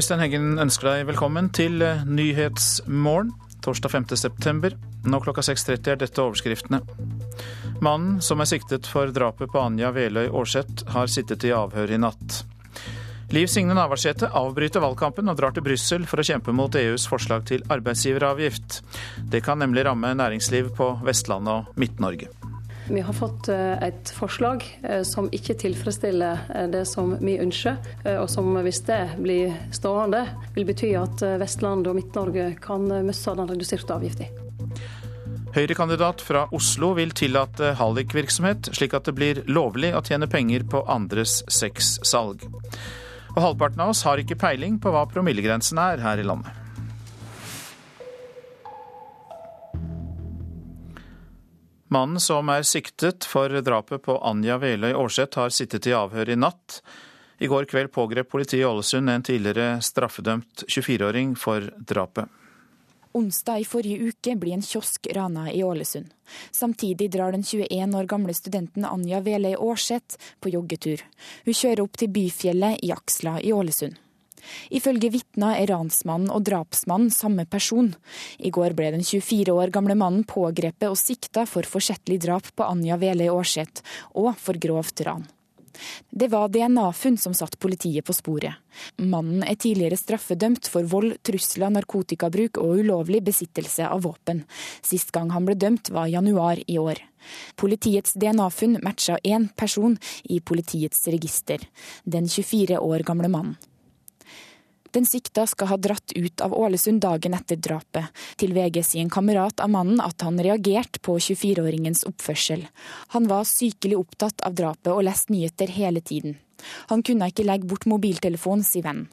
Øystein Heggen ønsker deg velkommen til eh, Nyhetsmorgen torsdag 5. september. Nå klokka 6.30 er dette overskriftene. Mannen som er siktet for drapet på Anja Veløy Aarseth, har sittet i avhør i natt. Liv Signe Navarsete avbryter valgkampen og drar til Brussel for å kjempe mot EUs forslag til arbeidsgiveravgift. Det kan nemlig ramme næringsliv på Vestlandet og Midt-Norge. Vi har fått eh, et forslag eh, som ikke tilfredsstiller eh, det som vi ønsker, og som hvis det blir stående, vil bety at Vestlandet og Midt-Norge kan miste den reduserte avgiften. Høyre-kandidat fra Oslo vil tillate hallikvirksomhet, slik at det blir lovlig å tjene penger på andres sexsalg. Og halvparten av oss har ikke peiling på hva promillegrensen er her i landet. Mannen som er siktet for drapet på Anja Veløy Aarseth, har sittet i avhør i natt. I går kveld pågrep politiet i Ålesund en tidligere straffedømt 24-åring for drapet. Onsdag i forrige uke blir en kiosk rana i Ålesund. Samtidig drar den 21 år gamle studenten Anja Veløy Aarseth på joggetur. Hun kjører opp til Byfjellet i Aksla i Ålesund. Ifølge vitner er ransmannen og drapsmannen samme person. I går ble den 24 år gamle mannen pågrepet og sikta for forsettlig drap på Anja Vele Aarseth og for grovt ran. Det var DNA-funn som satte politiet på sporet. Mannen er tidligere straffedømt for vold, trusler, narkotikabruk og ulovlig besittelse av våpen. Sist gang han ble dømt var januar i år. Politiets DNA-funn matcha én person i politiets register, den 24 år gamle mannen. Den sikta skal ha dratt ut av Ålesund dagen etter drapet. Til VG sier en kamerat av mannen at han reagerte på 24-åringens oppførsel. Han var sykelig opptatt av drapet og leste nyheter hele tiden. Han kunne ikke legge bort mobiltelefonen, sier vennen.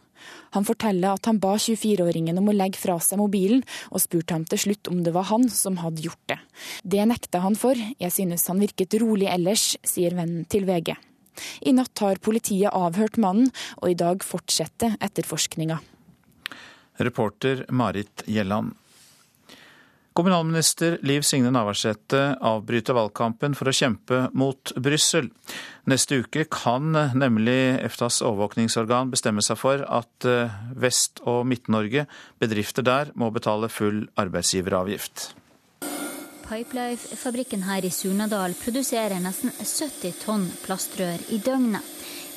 Han forteller at han ba 24-åringen om å legge fra seg mobilen, og spurte ham til slutt om det var han som hadde gjort det. Det nekta han for, jeg synes han virket rolig ellers, sier vennen til VG. I natt har politiet avhørt mannen, og i dag fortsetter etterforskninga. Reporter Marit Gjelland. Kommunalminister Liv Signe Navarsete avbryter valgkampen for å kjempe mot Brussel. Neste uke kan nemlig EFTAs overvåkningsorgan bestemme seg for at eh, Vest- og Midt-Norge, bedrifter der, må betale full arbeidsgiveravgift. Pipelife-fabrikken her i Surnadal produserer nesten 70 tonn plastrør i døgnet.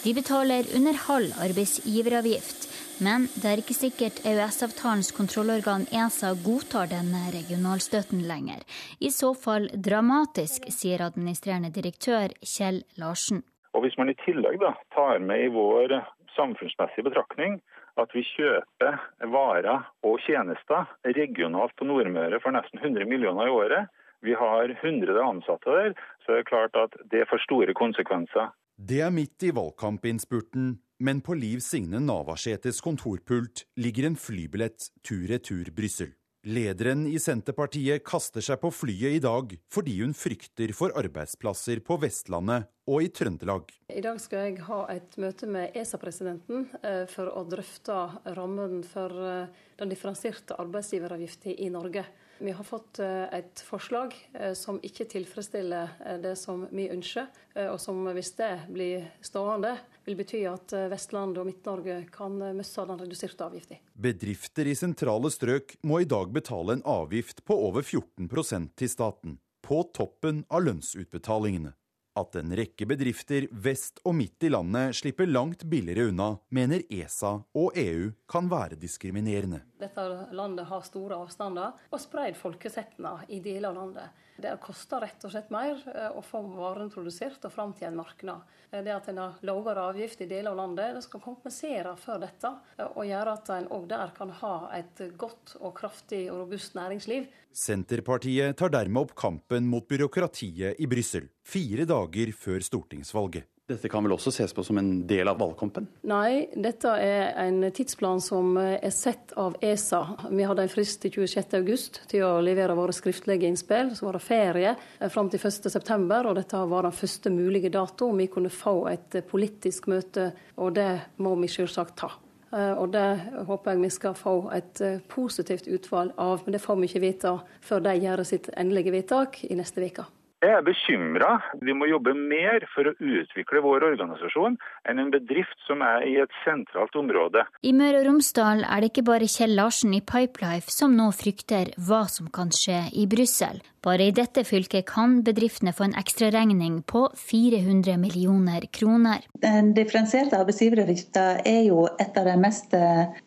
De betaler under halv arbeidsgiveravgift, men det er ikke sikkert EØS-avtalens kontrollorgan ESA godtar denne regionalstøtten lenger. I så fall dramatisk, sier administrerende direktør Kjell Larsen. Og Hvis man i tillegg da, tar med i vår samfunnsmessige betraktning at vi kjøper varer og tjenester regionalt på Nordmøre for nesten 100 millioner i året, vi har 100 ansatte der, så det er klart at det får store konsekvenser. Det er midt i valgkampinnspurten, men på Liv Signe Navarsetes kontorpult ligger en flybillett tur-retur Brussel. Lederen i Senterpartiet kaster seg på flyet i dag fordi hun frykter for arbeidsplasser på Vestlandet og i Trøndelag. I dag skal jeg ha et møte med ESA-presidenten eh, for å drøfte rammen for eh, den differensierte arbeidsgiveravgiften i Norge. Vi har fått eh, et forslag eh, som ikke tilfredsstiller eh, det som vi ønsker, og som hvis det blir stående, vil bety at Vestlandet og Midt-Norge kan miste den reduserte avgiften. Bedrifter i sentrale strøk må i dag betale en avgift på over 14% til staten, på toppen av lønnsutbetalingene. At en rekke bedrifter vest og midt i landet slipper langt billigere unna, mener ESA og EU kan være diskriminerende. Dette landet har store avstander og spreid folkesettene i deler av landet. Det koster rett og slett mer eh, å få varene produsert og fram til en marked. Eh, det at en har lavere avgift i deler av landet, det skal kompensere for dette. Eh, og gjøre at en òg der kan ha et godt og kraftig og robust næringsliv. Senterpartiet tar dermed opp kampen mot byråkratiet i Brussel, fire dager før stortingsvalget. Dette kan vel også ses på som en del av valgkampen? Nei, dette er en tidsplan som er sett av ESA. Vi hadde en frist til 26.8 til å levere våre skriftlige innspill. Så var det ferie fram til 1.9, og dette var den første mulige dato vi kunne få et politisk møte, og det må vi selvsagt ta. Eh, og det håper jeg vi skal få et eh, positivt utvalg av, men det får vi ikke vite før de gjør sitt endelige vedtak i neste uke. Jeg er bekymra. Vi må jobbe mer for å utvikle vår organisasjon enn en bedrift som er i et sentralt område. I Møre og Romsdal er det ikke bare Kjell Larsen i Pipelife som nå frykter hva som kan skje i Brussel. Bare i dette fylket kan bedriftene få en ekstraregning på 400 millioner kroner. Den differensierte arbeidsgiveravgifta er jo et av de mest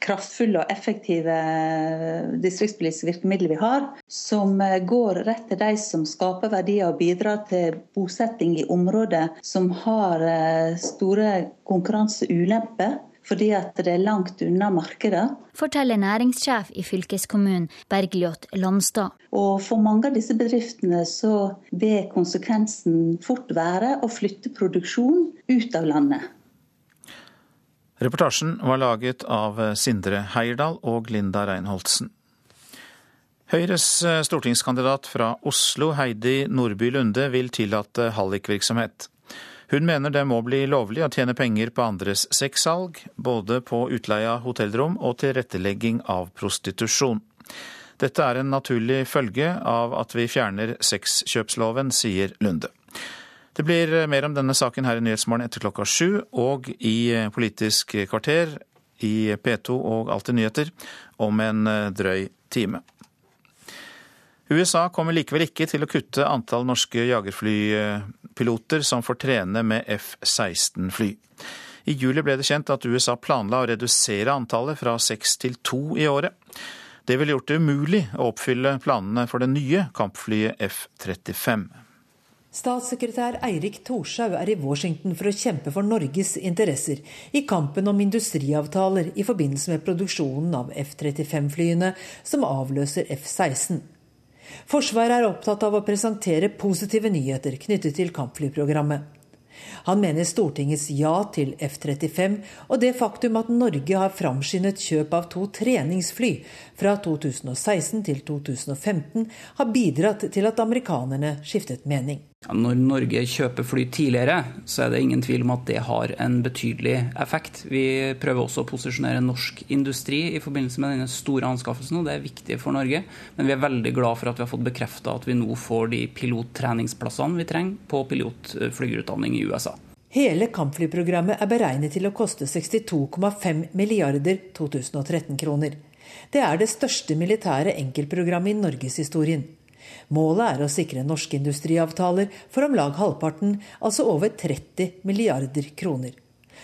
kraftfulle og effektive distriktspolitiske virkemidlene vi har, som går rett til de som skaper verdier og bidrar til bosetting i områder som har store konkurranseulemper fordi at det er langt unna markedet. Forteller næringssjef i fylkeskommunen Bergljot Landstad. Og For mange av disse bedriftene så vil konsekvensen fort være å flytte produksjon ut av landet. Reportasjen var laget av Sindre Heierdal og Linda Reinholdsen. Høyres stortingskandidat fra Oslo, Heidi Nordby Lunde, vil tillate hallikvirksomhet. Hun mener det må bli lovlig å tjene penger på andres sexsalg, både på utleie av hotellrom og tilrettelegging av prostitusjon. Dette er en naturlig følge av at vi fjerner sexkjøpsloven, sier Lunde. Det blir mer om denne saken her i Nyhetsmorgen etter klokka sju, og i Politisk kvarter i P2 og Alltid nyheter om en drøy time. USA kommer likevel ikke til å kutte antall norske jagerflypiloter som får trene med F-16-fly. I juli ble det kjent at USA planla å redusere antallet fra seks til to i året. Det ville gjort det umulig å oppfylle planene for det nye kampflyet F-35. Statssekretær Eirik Thorshaug er i Washington for å kjempe for Norges interesser i kampen om industriavtaler i forbindelse med produksjonen av F-35-flyene som avløser F-16. Forsvaret er opptatt av å presentere positive nyheter knyttet til kampflyprogrammet. Han mener Stortingets ja til F-35 og det faktum at Norge har framskyndet kjøp av to treningsfly fra 2016 til 2015, har bidratt til at amerikanerne skiftet mening. Når Norge kjøper fly tidligere, så er det ingen tvil om at det har en betydelig effekt. Vi prøver også å posisjonere norsk industri i forbindelse med denne store anskaffelsen, og det er viktig for Norge. Men vi er veldig glad for at vi har fått bekrefta at vi nå får de pilottreningsplassene vi trenger på pilotflygerutdanning i USA. Hele kampflyprogrammet er beregnet til å koste 62,5 milliarder 2013-kroner. Det er det største militære enkeltprogrammet i norgeshistorien. Målet er å sikre norske industriavtaler for om lag halvparten, altså over 30 milliarder kroner.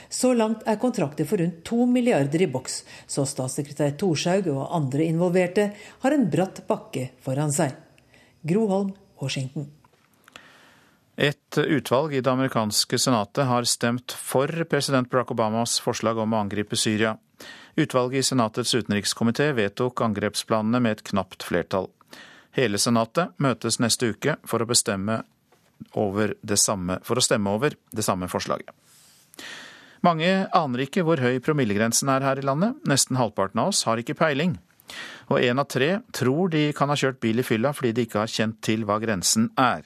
Så langt er kontrakter for rundt to milliarder i boks, så statssekretær Thorshaug og andre involverte har en bratt bakke foran seg. Groholm, Washington. Et utvalg i det amerikanske senatet har stemt for president Barack Obamas forslag om å angripe Syria. Utvalget i Senatets utenrikskomité vedtok angrepsplanene med et knapt flertall. Hele Senatet møtes neste uke for å, samme, for å stemme over det samme forslaget. Mange aner ikke hvor høy promillegrensen er her i landet. Nesten halvparten av oss har ikke peiling. Og én av tre tror de kan ha kjørt bil i fylla fordi de ikke har kjent til hva grensen er.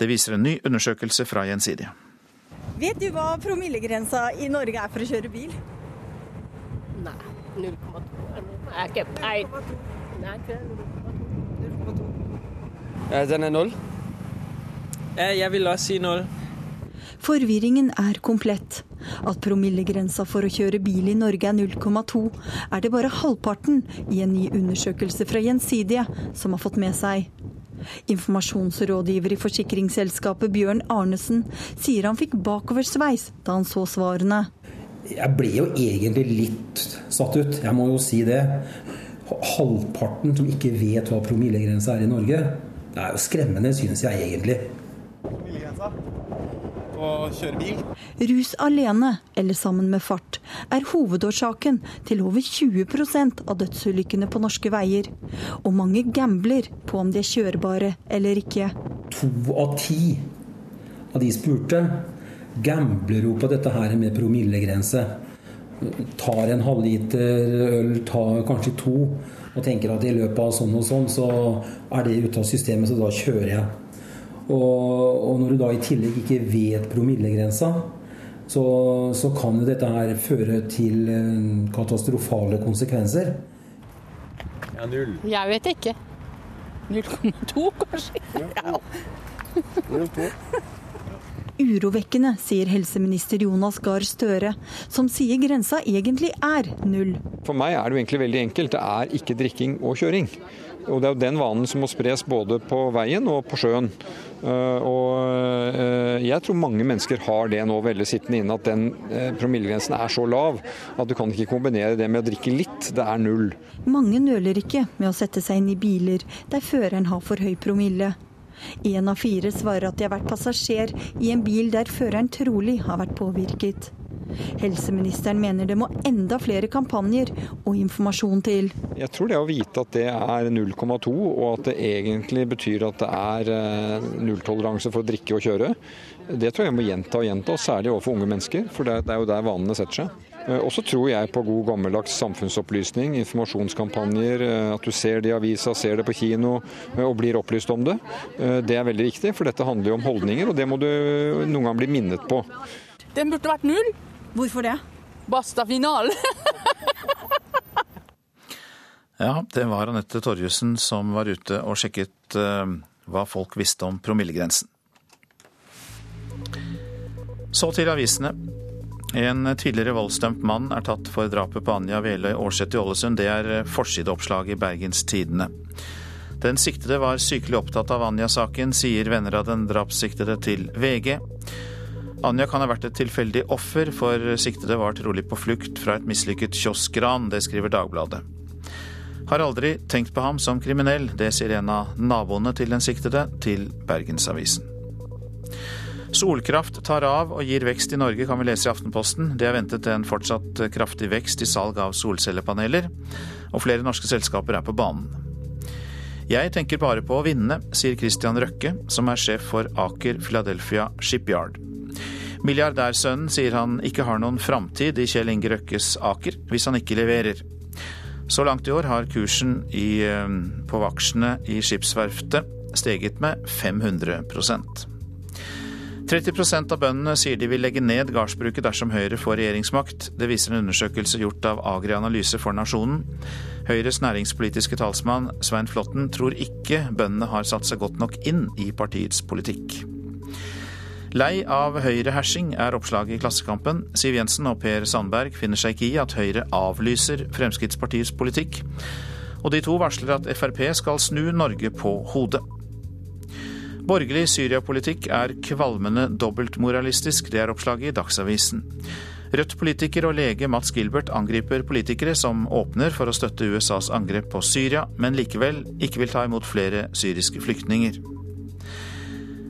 Det viser en ny undersøkelse fra Gjensidige. Vet du hva promillegrensa i Norge er for å kjøre bil? Nei, 0,2. Jeg er ikke peil. Nei, ikke 0,2. Eh, den er null. Eh, jeg vil da si null. Forvirringen er komplett. At promillegrensa for å kjøre bil i Norge er 0,2, er det bare halvparten i en ny undersøkelse fra Gjensidige som har fått med seg. Informasjonsrådgiver i forsikringsselskapet Bjørn Arnesen sier han fikk bakoversveis da han så svarene. Jeg ble jo egentlig litt satt ut, jeg må jo si det halvparten som ikke vet hva promillegrensa er i Norge. Det er jo skremmende, synes jeg egentlig. Rus alene, eller sammen med fart, er hovedårsaken til over 20% av dødsulykkene på norske veier. Og mange gambler på om de er kjørbare eller ikke. To av ti av de spurte gambler jo på dette her med promillegrense tar en halvliter øl, tar kanskje to, og tenker at i løpet av sånn og sånn, så er det ute av systemet, så da kjører jeg. Og, og når du da i tillegg ikke vet promillegrensa, så, så kan jo dette her føre til katastrofale konsekvenser. Ja, null. Jeg vet ikke. 0,2 kanskje? Ja. Urovekkende, sier helseminister Jonas Gahr Støre, som sier grensa egentlig er null. For meg er det jo egentlig veldig enkelt. Det er ikke drikking og kjøring. Og Det er jo den vanen som må spres både på veien og på sjøen. Eh, og eh, Jeg tror mange mennesker har det nå veldig sittende inne, at den eh, promillegrensen er så lav at du kan ikke kombinere det med å drikke litt. Det er null. Mange nøler ikke med å sette seg inn i biler der føreren har for høy promille. Én av fire svarer at de har vært passasjer i en bil der føreren trolig har vært påvirket. Helseministeren mener det må enda flere kampanjer og informasjon til. Jeg tror det å vite at det er 0,2, og at det egentlig betyr at det er eh, nulltoleranse for å drikke og kjøre, det tror jeg må gjenta og gjenta, særlig overfor unge mennesker. For det er jo der vanene setter seg. Eh, og så tror jeg på god gammeldags samfunnsopplysning, informasjonskampanjer. Eh, at du ser det i avisa, ser det på kino og blir opplyst om det. Det er veldig viktig, for dette handler jo om holdninger, og det må du noen gang bli minnet på. Den burde vært null. Hvorfor det? Basta finalen. ja, det var Anette Torjussen som var ute og sjekket hva folk visste om promillegrensen. Så til avisene. En tidligere voldsdømt mann er tatt for drapet på Anja Veløy Aarseth i Ålesund. Det er eh, forsideoppslag i Bergens Tidende. Den siktede var sykelig opptatt av Anja-saken, sier venner av den drapssiktede til VG. Anja kan ha vært et tilfeldig offer, for siktede var trolig på flukt fra et mislykket kioskran. Det skriver Dagbladet. Har aldri tenkt på ham som kriminell, det sier en av naboene til den siktede til Bergensavisen. Solkraft tar av og gir vekst i Norge, kan vi lese i Aftenposten. Det er ventet en fortsatt kraftig vekst i salg av solcellepaneler, og flere norske selskaper er på banen. Jeg tenker bare på å vinne, sier Christian Røkke, som er sjef for Aker Philadelphia Shipyard. Milliardærsønnen sier han ikke har noen framtid i Kjell Inge Røkkes Aker hvis han ikke leverer. Så langt i år har kursen i, eh, på aksjene i skipsverftet steget med 500 30% av bøndene sier de vil legge ned gardsbruket dersom Høyre får regjeringsmakt. Det viser en undersøkelse gjort av Agri Analyse for Nasjonen. Høyres næringspolitiske talsmann Svein Flåtten tror ikke bøndene har satt seg godt nok inn i partiets politikk. Lei av Høyre-hersing er oppslaget i Klassekampen. Siv Jensen og Per Sandberg finner seg ikke i at Høyre avlyser Fremskrittspartiets politikk. Og de to varsler at Frp skal snu Norge på hodet. Borgerlig Syria-politikk er kvalmende dobbeltmoralistisk, det er oppslaget i Dagsavisen. Rødt-politiker og lege Mats Gilbert angriper politikere som åpner for å støtte USAs angrep på Syria, men likevel ikke vil ta imot flere syriske flyktninger.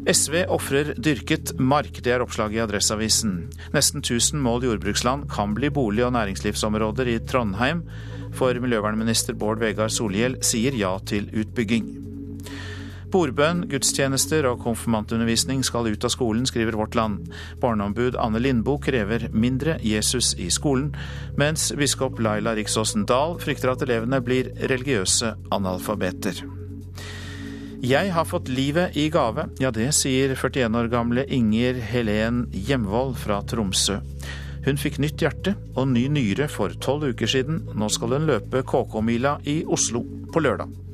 SV ofrer dyrket mark, det er oppslaget i Adresseavisen. Nesten 1000 mål jordbruksland kan bli bolig- og næringslivsområder i Trondheim, for miljøvernminister Bård Vegar Solhjell sier ja til utbygging. Bordbønn, gudstjenester og konfirmantundervisning skal ut av skolen, skriver Vårt Land. Barneombud Anne Lindboe krever mindre Jesus i skolen, mens biskop Laila Riksåsen Dahl frykter at elevene blir religiøse analfabeter. Jeg har fått livet i gave. Ja, det sier 41 år gamle Inger Helen Hjemvold fra Tromsø. Hun fikk nytt hjerte og ny nyre for tolv uker siden. Nå skal hun løpe KK-mila i Oslo på lørdag.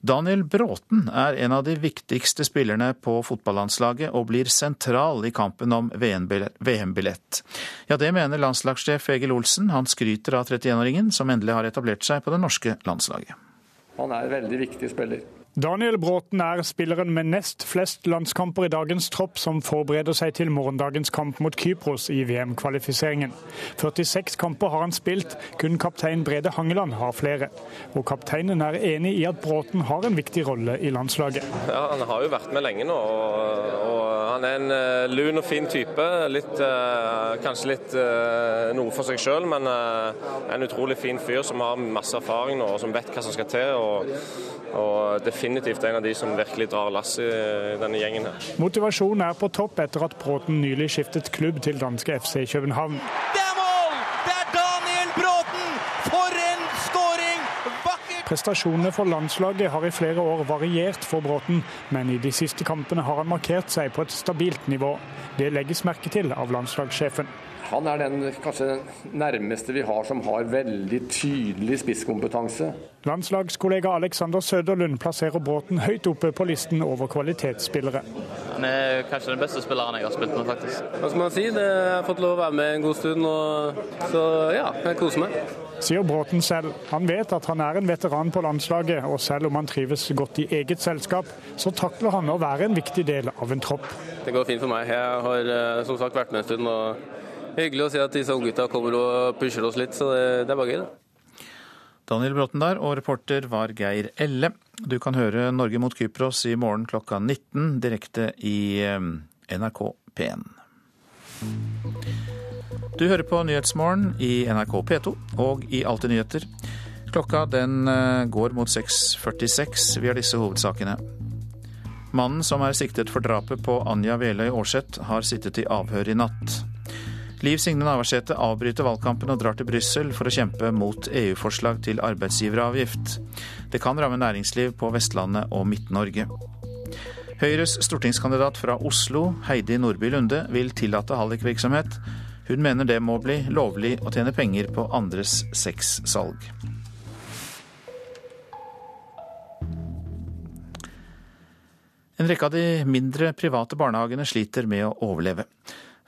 Daniel Bråten er en av de viktigste spillerne på fotballandslaget og blir sentral i kampen om VM-billett. Ja, det mener landslagssjef Egil Olsen. Han skryter av 31-åringen som endelig har etablert seg på det norske landslaget. Han er en veldig viktig spiller. Daniel Bråten er spilleren med nest flest landskamper i dagens tropp som forbereder seg til morgendagens kamp mot Kypros i VM-kvalifiseringen. 46 kamper har han spilt, kun kaptein Brede Hangeland har flere. Og kapteinen er enig i at Bråten har en viktig rolle i landslaget. Ja, Han har jo vært med lenge nå, og, og han er en uh, lun og fin type. Litt, uh, kanskje litt uh, noe for seg sjøl, men en utrolig fin fyr som har masse erfaring nå, og som vet hva som skal til. og, og definitivt en av de som virkelig drar lasset i denne gjengen. her. Motivasjonen er på topp etter at Bråten nylig skiftet klubb til danske FC København. Det er mål! Det er Daniel Bråten! For en skåring! Vakkert! Prestasjonene for landslaget har i flere år variert for Bråten, men i de siste kampene har han markert seg på et stabilt nivå. Det legges merke til av landslagssjefen. Han er den kanskje nærmeste vi har som har veldig tydelig spisskompetanse. Landslagskollega Alexander Søderlund plasserer Bråten høyt oppe på listen over kvalitetsspillere. Han er kanskje den beste spilleren jeg har spilt med, faktisk. Hva skal man si? Det jeg har fått lov å være med en god stund, og, så ja, jeg koser meg. Sier Bråten selv. Han vet at han er en veteran på landslaget, og selv om han trives godt i eget selskap, så takler han å være en viktig del av en tropp. Det går fint for meg. Jeg har eh, som sagt vært med en stund. og Hyggelig å si at disse unggutta kommer og pusher oss litt, så det, det er bare gøy. det. Daniel Bråten der, og reporter var Geir Elle. Du kan høre Norge mot Kypros i morgen klokka 19 direkte i eh, NRK P1. Du hører på Nyhetsmorgen i NRK P2 og i Alltid nyheter. Klokka den eh, går mot 6.46. Vi har disse hovedsakene. Mannen som er siktet for drapet på Anja Veløy Aarseth, har sittet i avhør i natt. Liv Signe Navarsete avbryter valgkampen og drar til Brussel for å kjempe mot EU-forslag til arbeidsgiveravgift. Det kan ramme næringsliv på Vestlandet og Midt-Norge. Høyres stortingskandidat fra Oslo, Heidi Nordby Lunde, vil tillate hallikvirksomhet. Hun mener det må bli lovlig å tjene penger på andres sexsalg. En rekke av de mindre private barnehagene sliter med å overleve.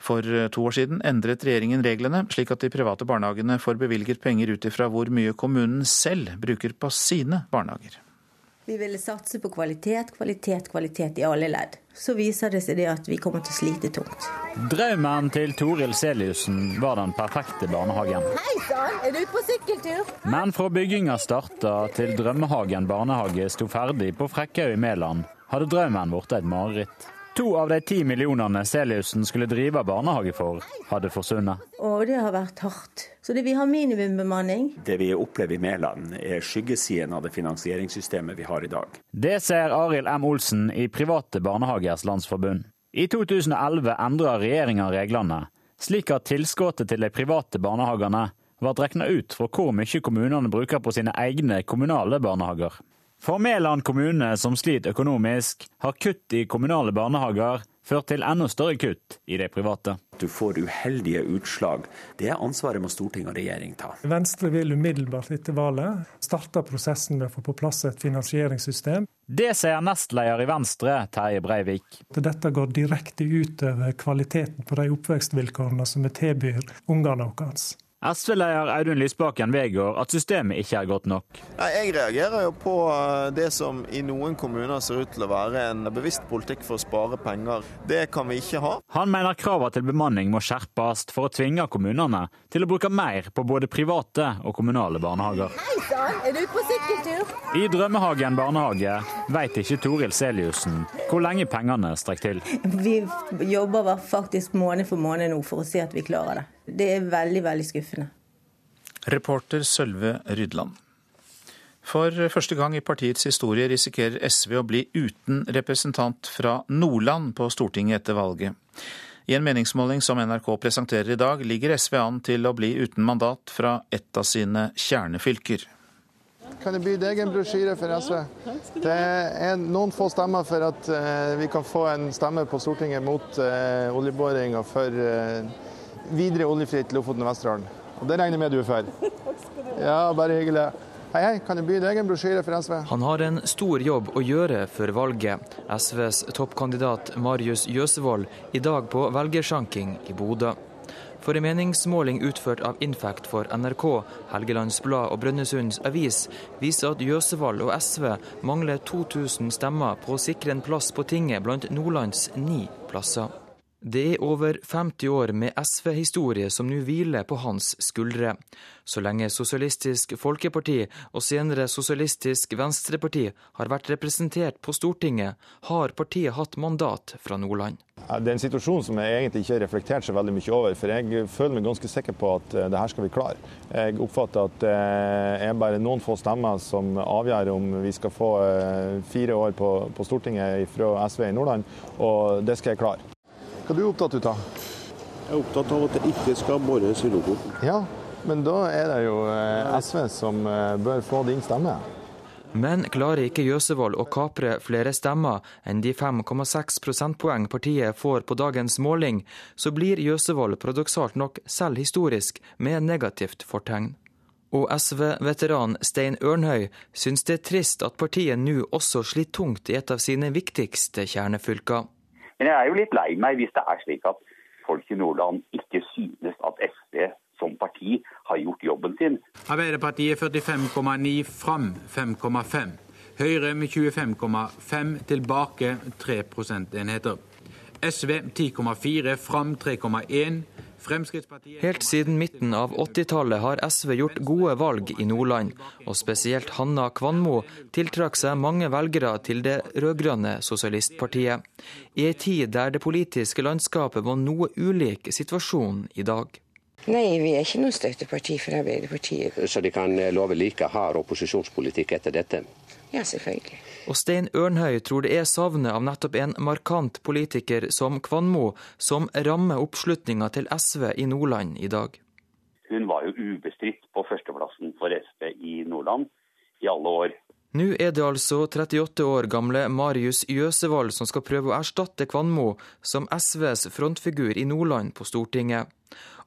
For to år siden endret regjeringen reglene, slik at de private barnehagene får bevilget penger ut ifra hvor mye kommunen selv bruker på sine barnehager. Vi ville satse på kvalitet, kvalitet, kvalitet i alle ledd. Så viser det seg det at vi kommer til å slite tungt. Drømmen til Toril Seliussen var den perfekte barnehagen. Hei sann, er du på sykkeltur? Men fra bygginga starta til Drømmehagen barnehage sto ferdig på Frekkhaug i Mæland, hadde drømmen blitt et mareritt. To av de ti millionene Seliussen skulle drive barnehage for, hadde forsvunnet. Og det har vært hardt. Så det, vi har minimumbemanning. Det vi opplever i Mæland er skyggesiden av det finansieringssystemet vi har i dag. Det ser Arild M. Olsen i Private barnehagers landsforbund. I 2011 endra regjeringa reglene, slik at tilskuddet til de private barnehagene ble regna ut fra hvor mye kommunene bruker på sine egne kommunale barnehager. For Mæland kommune, som sliter økonomisk, har kutt i kommunale barnehager ført til enda større kutt i de private. Du får uheldige utslag. Det ansvaret må storting og regjering ta. Venstre vil umiddelbart etter valget starte prosessen med å få på plass et finansieringssystem. Det sier nestleder i Venstre, Terje Breivik. Dette går direkte utover kvaliteten på de oppvekstvilkårene som vi tilbyr ungene våre. SV-leder Audun Lysbakken vedgår at systemet ikke er godt nok. Jeg reagerer jo på eh, det som i noen kommuner ser ut til å være en bevisst politikk for å spare penger. Det kan vi ikke ha. Han mener kravene til bemanning må skjerpes for å tvinge kommunene til å bruke mer på både private og kommunale barnehager. Hei sann, er du på sykkeltur? I Drømmehagen barnehage vet ikke Toril Seliussen hvor lenge pengene strekker til. Vi jobber faktisk måned for måned nå for å se at vi klarer det. Det er veldig, veldig skuffende. Reporter Sølve Rydland. For første gang i partiets historie risikerer SV å bli uten representant fra Nordland på Stortinget etter valget. I en meningsmåling som NRK presenterer i dag, ligger SV an til å bli uten mandat fra et av sine kjernefylker. Kan jeg by deg en brosjyre for SV? Det er noen få stemmer for at uh, vi kan få en stemme på Stortinget mot uh, oljeboring og for uh, videre oljefritt Lofoten og Vesterålen. Og det regner jeg med du er for. Ja, bare hyggelig. Hei, hei, kan jeg by deg en brosjyre for SV? Han har en stor jobb å gjøre før valget. SVs toppkandidat Marius Jøsevold i dag på velgersanking i Bodø. For en meningsmåling utført av Infact for NRK, Helgelandsblad og Brønnøysunds Avis viser at Jøsevold og SV mangler 2000 stemmer på å sikre en plass på tinget blant Nordlands ni plasser. Det er over 50 år med SV-historie som nå hviler på hans skuldre. Så lenge Sosialistisk Folkeparti og senere Sosialistisk Venstreparti har vært representert på Stortinget, har partiet hatt mandat fra Nordland. Det er en situasjon som jeg egentlig ikke har reflektert så veldig mye over, for jeg føler meg ganske sikker på at det her skal vi klare. Jeg oppfatter at det er bare noen få stemmer som avgjør om vi skal få fire år på, på Stortinget fra SV i Nordland, og det skal jeg klare. Hva er du opptatt av? Jeg er opptatt av at det ikke skal bores i Lofoten. Ja, men da er det jo SV som bør få din stemme. Men klarer ikke Jøsevold å kapre flere stemmer enn de 5,6 prosentpoeng partiet får på dagens måling, så blir Jøsevold paradoksalt nok selv historisk med negativt fortegn. Og SV-veteran Stein Ørnhøi syns det er trist at partiet nå også sliter tungt i et av sine viktigste kjernefylker. Men jeg er jo litt lei meg hvis det er slik at folk i Nordland ikke synes at SV som parti har gjort jobben sin. Arbeiderpartiet 45,9, Fram 5,5. Høyre med 25,5, tilbake 3 prosentenheter. SV 10,4, Fram 3,1. Helt siden midten av 80-tallet har SV gjort gode valg i Nordland, og spesielt Hanna Kvanmo tiltrakk seg mange velgere til det rød-grønne sosialistpartiet, i ei tid der det politiske landskapet var noe ulik situasjonen i dag. Nei, vi er ikke noe støtteparti for Arbeiderpartiet. Så de kan love like hard opposisjonspolitikk etter dette? Ja, selvfølgelig. Og Stein Ørnhøi tror det er savnet av nettopp en markant politiker som Kvanmo, som rammer oppslutninga til SV i Nordland i dag. Hun var jo ubestridt på førsteplassen for SV i Nordland i alle år. Nå er det altså 38 år gamle Marius Jøsevold som skal prøve å erstatte Kvanmo som SVs frontfigur i Nordland på Stortinget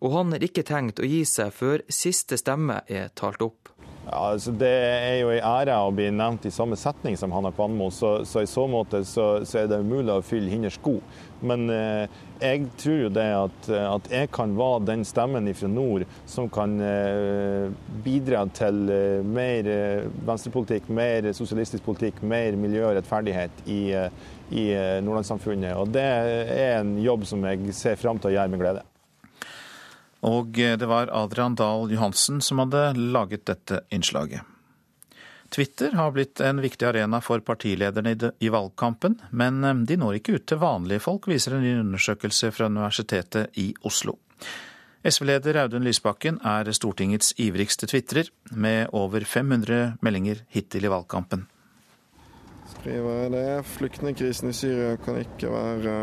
og han har ikke tenkt å gi seg før siste stemme er talt opp. Ja, altså det er jo en ære å bli nevnt i samme setning som Hanna Kvanmo, så, så, i så måte så, så, er det umulig å fylle hennes sko. Men eh, jeg tror jo det at, at, jeg kan være den stemmen fra nord som kan eh, bidra til eh, mer eh, venstrepolitikk, mer sosialistisk politikk, mer miljø og rettferdighet i, eh, i eh, nordlandssamfunnet. Og det er en jobb som jeg ser fram til å gjøre med glede. Og eh, det var Adrian Dahl Johansen som hadde laget dette innslaget. Twitter har blitt en viktig arena for partilederne i valgkampen, men eh, de når ikke ut til vanlige folk, viser en ny undersøkelse fra Universitetet i Oslo. SV-leder Audun Lysbakken er Stortingets ivrigste tvitrer, med over 500 meldinger hittil i valgkampen. Skriver det. Flyktningkrisen i Syria kan ikke være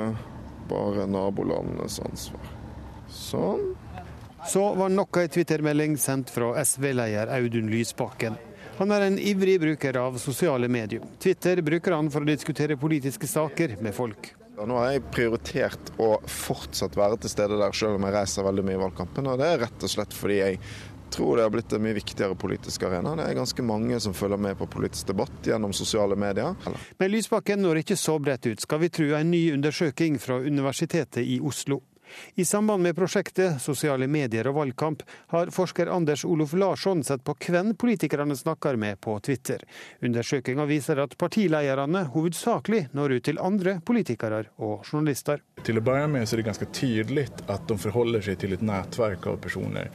bare nabolandenes ansvar. Sånn. Så var nok ei twittermelding sendt fra SV-leder Audun Lysbakken. Han er en ivrig bruker av sosiale medier. Twitter bruker han for å diskutere politiske saker med folk. Nå har jeg prioritert å fortsatt være til stede der, selv om jeg reiser veldig mye i valgkampen. Og det er rett og slett fordi jeg tror det har blitt en mye viktigere politisk arena. Det er ganske mange som følger med på politisk debatt gjennom sosiale medier. Men Lysbakken når ikke så bredt ut, skal vi tro en ny undersøking fra Universitetet i Oslo. I samband med prosjektet Sosiale medier og valgkamp har forsker Anders Olof Larsson sett på hvem politikerne snakker med på Twitter. Undersøkelsen viser at partilederne hovedsakelig når ut til andre politikere og journalister. Til å begynne med er det ganske tydelig at de forholder seg til et nettverk av personer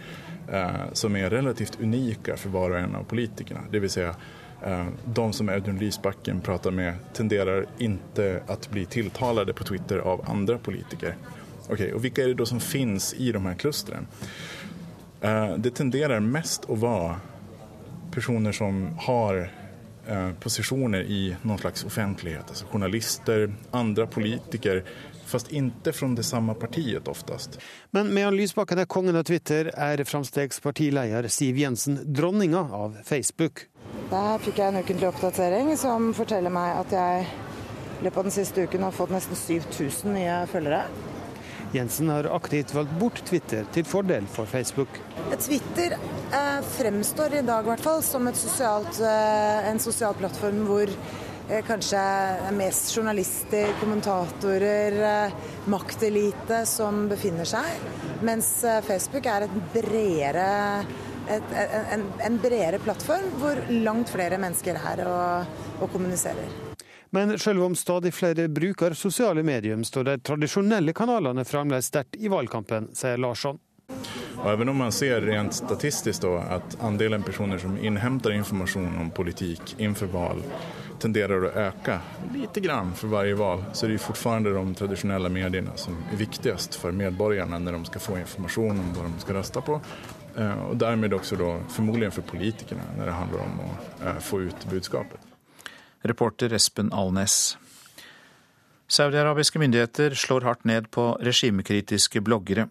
eh, som er relativt unike for hver og en av politikerne. Vil si eh, de som Audun Lysbakken prater med, tenderer ikke å bli tiltalt på Twitter av andre politikere. Okej, och vilka är det då som finns i de här klustren? Eh, det tenderer mest å være personer som har eh, posisjoner i noen slags offentlighet. Altså journalister, andre politikere, fast ikke fra det samme partiet oftest. Men medan Lysbakken er kongen av Twitter, er Fremstegs partileder Siv Jensen dronninga av Facebook. Der fikk jeg en ukentlig oppdatering som forteller meg at jeg i løpet av den siste uken har fått nesten 7000 nye følgere. Jensen har aktivt valgt bort Twitter til fordel for Facebook. Twitter eh, fremstår i dag hvert fall som sosialt, eh, en sosial plattform hvor eh, kanskje mest journalister, kommentatorer, eh, maktelite som befinner seg. Mens eh, Facebook er bredere, et, en, en, bredere plattform hvor langt flere mennesker er og, og kommuniserer. Men selv om stadig flere bruker sosiale medier, står de tradisjonelle kanalene fremdeles sterkt i valgkampen, sier Larsson. Og even om man ser rent statistisk da, at andelen personer som innhenter informasjon om politikk innenfor valg, tenderer å øke litt grann for hver valg, så er det fortsatt de tradisjonelle mediene som er viktigst for medborgerne når de skal få informasjon om hva de skal stemme på. Eh, og dermed også da, formodentlig for politikerne når det handler om å eh, få ut budskapet. Reporter Espen Alnes. Saudi-arabiske myndigheter slår hardt ned på regimekritiske bloggere.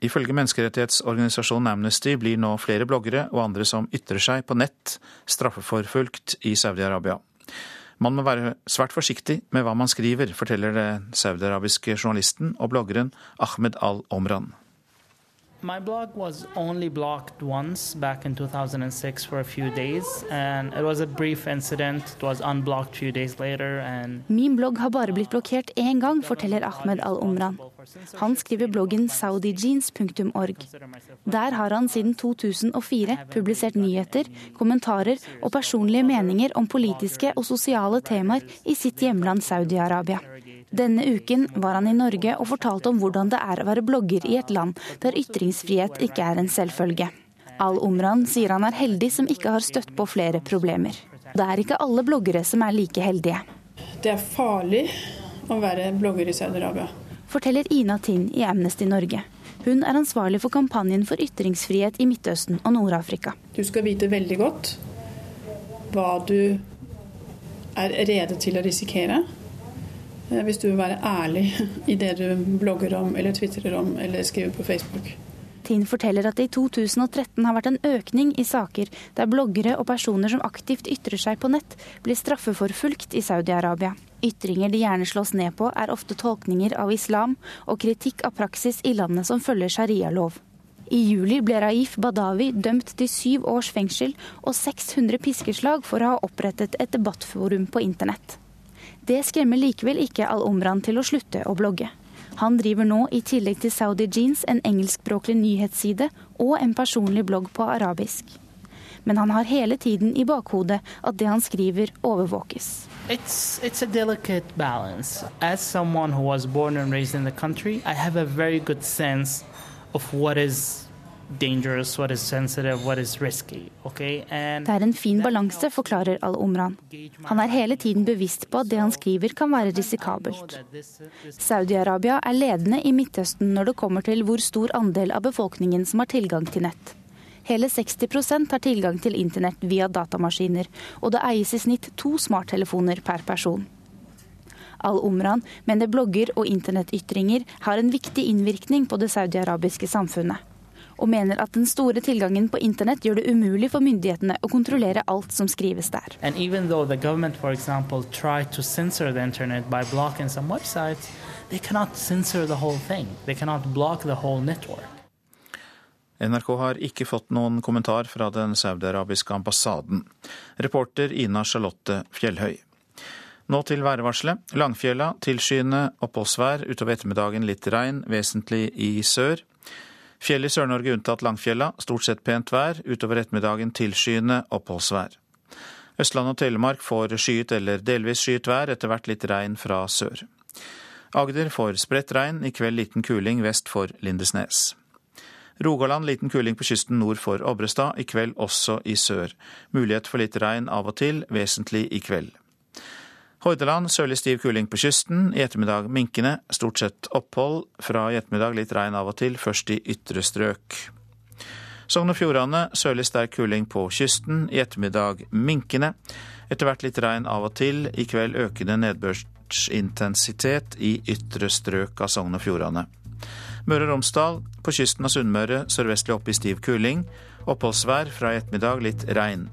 Ifølge menneskerettighetsorganisasjonen Amnesty blir nå flere bloggere og andre som ytrer seg på nett, straffeforfulgt i Saudi-Arabia. Man må være svært forsiktig med hva man skriver, forteller den saudiarabiske journalisten og bloggeren Ahmed al-Omran. My blog was only blocked once back in 2006 for a few days, and it was a brief incident. It was unblocked a few days later, and Min blogg har bare blitt blokkert én gang, forteller Ahmed al-Omran. Han skriver bloggen saudijeans.org. Der har han siden 2004 publisert nyheter, kommentarer og personlige meninger om politiske og sosiale temaer i sitt hjemland Saudi-Arabia. Denne uken var han i Norge og fortalte om hvordan det er å være blogger i et land der ytringsfrihet ikke er en selvfølge. Al-Omran sier han er heldig som ikke har støtt på flere problemer. Det er ikke alle bloggere som er like heldige. Det er farlig å være blogger i Saudi-Arabia. Forteller Ina Tind i Amnesty Norge. Hun er ansvarlig for kampanjen for ytringsfrihet i Midtøsten og Nord-Afrika. Du skal vite veldig godt hva du er rede til å risikere. Eh, hvis du vil være ærlig i det du blogger om eller tvitrer om eller skriver på Facebook. Tinn forteller at det i 2013 har vært en økning i saker der bloggere og personer som aktivt ytrer seg på nett, blir straffeforfulgt i Saudi-Arabia. Ytringer de gjerne slås ned på, er ofte tolkninger av islam og kritikk av praksis i landet som følger sharialov. I juli ble Raif Badawi dømt til syv års fengsel og 600 piskeslag for å ha opprettet et debattforum på internett. Det skremmer likevel ikke Al-Omran til å slutte å blogge. Han driver nå, i tillegg til Saudi Jeans, en engelskspråklig nyhetsside og en personlig blogg på arabisk. Men han har hele tiden i bakhodet at det han skriver, overvåkes. it's it's a delicate balance. As someone who was born and raised in the country, I have a very good sense of what is dangerous, what is sensitive, what is risky. Okay? And Det er en fin balanse, forklarer Al-Omran. Han er hele tiden bevisst på at det han skriver kan være risikabelt. Saudi-Arabia er ledende i Midtøsten når det kommer til hvor stor andel av befolkningen som har tilgang til nett. Hele 60% har tilgang til internett via datamaskiner, og det eies i snitt to smarttelefoner per person. Al-Omran mener blogger og internettytringer har en viktig innvirkning på det saudiarabiske samfunnet og mener at den store tilgangen på internett gjør det umulig for myndighetene å kontrollere alt som skrives der. And even though the government, for example, tried to censor the internet by blocking some websites, they cannot censor the whole thing. They cannot block the whole network. NRK har ikke fått noen kommentar fra den saudiarabiske ambassaden. Reporter Ina Charlotte Fjellhøy. Nå til værvarselet. Langfjella tilskyende oppholdsvær. Utover ettermiddagen litt regn, vesentlig i sør. Fjell i Sør-Norge unntatt Langfjella. Stort sett pent vær. Utover ettermiddagen tilskyende oppholdsvær. Østland og Telemark får skyet eller delvis skyet vær, etter hvert litt regn fra sør. Agder får spredt regn, i kveld liten kuling vest for Lindesnes. Rogaland liten kuling på kysten nord for Obrestad, i kveld også i sør. Mulighet for litt regn av og til, vesentlig i kveld. Hordaland sørlig stiv kuling på kysten, i ettermiddag minkende, stort sett opphold. Fra i ettermiddag litt regn av og til, først i ytre strøk. Sogn og Fjordane sørlig sterk kuling på kysten, i ettermiddag minkende. Etter hvert litt regn av og til, i kveld økende nedbørsintensitet i ytre strøk av Sogn og Fjordane. Møre og Romsdal, på kysten av Sunnmøre sørvestlig opp i stiv kuling. Oppholdsvær, fra i ettermiddag litt regn.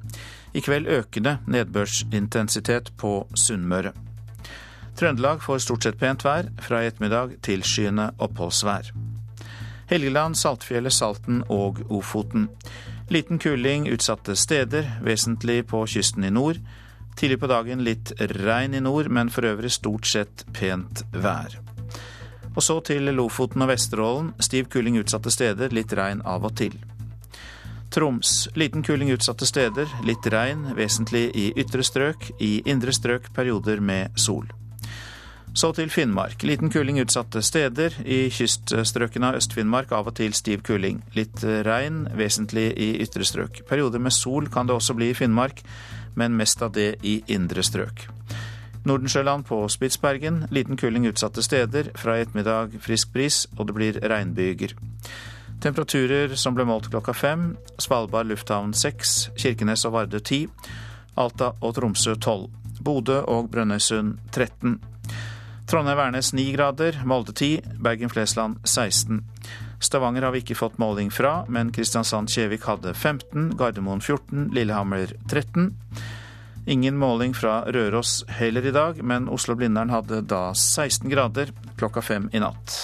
I kveld økende nedbørsintensitet på Sunnmøre. Trøndelag får stort sett pent vær, fra i ettermiddag tilskyende oppholdsvær. Helgeland, Saltfjellet, Salten og Ofoten. Liten kuling utsatte steder, vesentlig på kysten i nord. Tidlig på dagen litt regn i nord, men for øvrig stort sett pent vær. Og så til Lofoten og Vesterålen. Stiv kuling utsatte steder, litt regn av og til. Troms. Liten kuling utsatte steder, litt regn, vesentlig i ytre strøk. I indre strøk perioder med sol. Så til Finnmark. Liten kuling utsatte steder. I kyststrøkene av Øst-Finnmark av og til stiv kuling. Litt regn, vesentlig i ytre strøk. Perioder med sol kan det også bli i Finnmark, men mest av det i indre strøk. Nordensjøland på Spitsbergen. Liten kuling utsatte steder. Fra i ettermiddag frisk bris, og det blir regnbyger. Temperaturer som ble målt klokka fem. Svalbard lufthavn seks, Kirkenes og Vardø ti, Alta og Tromsø tolv. Bodø og Brønnøysund 13. Trondheim-Værnes 9 grader, Molde 10, Bergen-Flesland 16. Stavanger har vi ikke fått måling fra, men Kristiansand-Kjevik hadde 15, Gardermoen 14, Lillehammer 13. Ingen måling fra Røros heller i dag, men Oslo-Blindern hadde da 16 grader klokka fem i natt.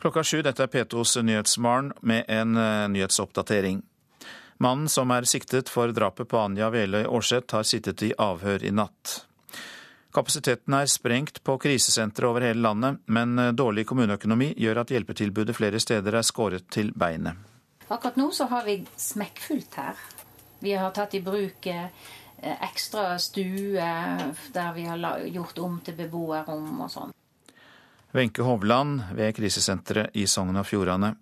Klokka sju, dette er P2s Nyhetsmorgen med en uh, nyhetsoppdatering. Mannen som er siktet for drapet på Anja Veløy Aarseth, har sittet i avhør i natt. Kapasiteten er sprengt på krisesentre over hele landet, men eh, dårlig kommuneøkonomi gjør at hjelpetilbudet flere steder er skåret til beinet. Akkurat nå så har vi smekkfullt her. Vi har tatt i bruk eh, ekstra stue der vi har gjort om til beboerrom og sånn. Wenche Hovland ved krisesenteret i Sogn og Fjordane.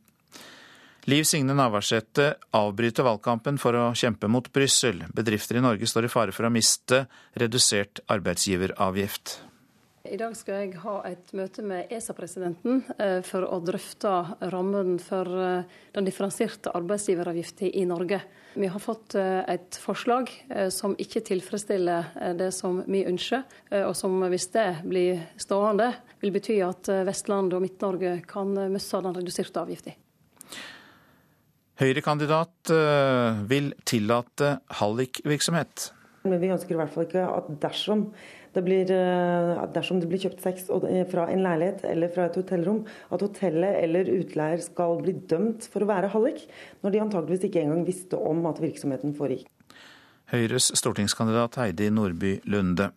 Liv Signe Navarsete avbryter valgkampen for å kjempe mot Brussel. Bedrifter i Norge står i fare for å miste redusert arbeidsgiveravgift. I dag skal jeg ha et møte med ESA-presidenten eh, for å drøfte rammen for eh, den differensierte arbeidsgiveravgiften i Norge. Vi har fått eh, et forslag som ikke tilfredsstiller det som vi ønsker, og som hvis det blir stående, vil bety at Vestlandet og Midt-Norge kan miste den reduserte avgiften. Høyre-kandidat vil tillate hallikvirksomhet. Men vi ønsker i hvert fall ikke at dersom det blir, eh, dersom det blir kjøpt sex eh, fra en leilighet eller fra et hotellrom, at hotellet eller utleier skal bli dømt for å være hallik, når de antageligvis ikke engang visste om at virksomheten foregikk. Høyres stortingskandidat Heidi Nordby Lunde.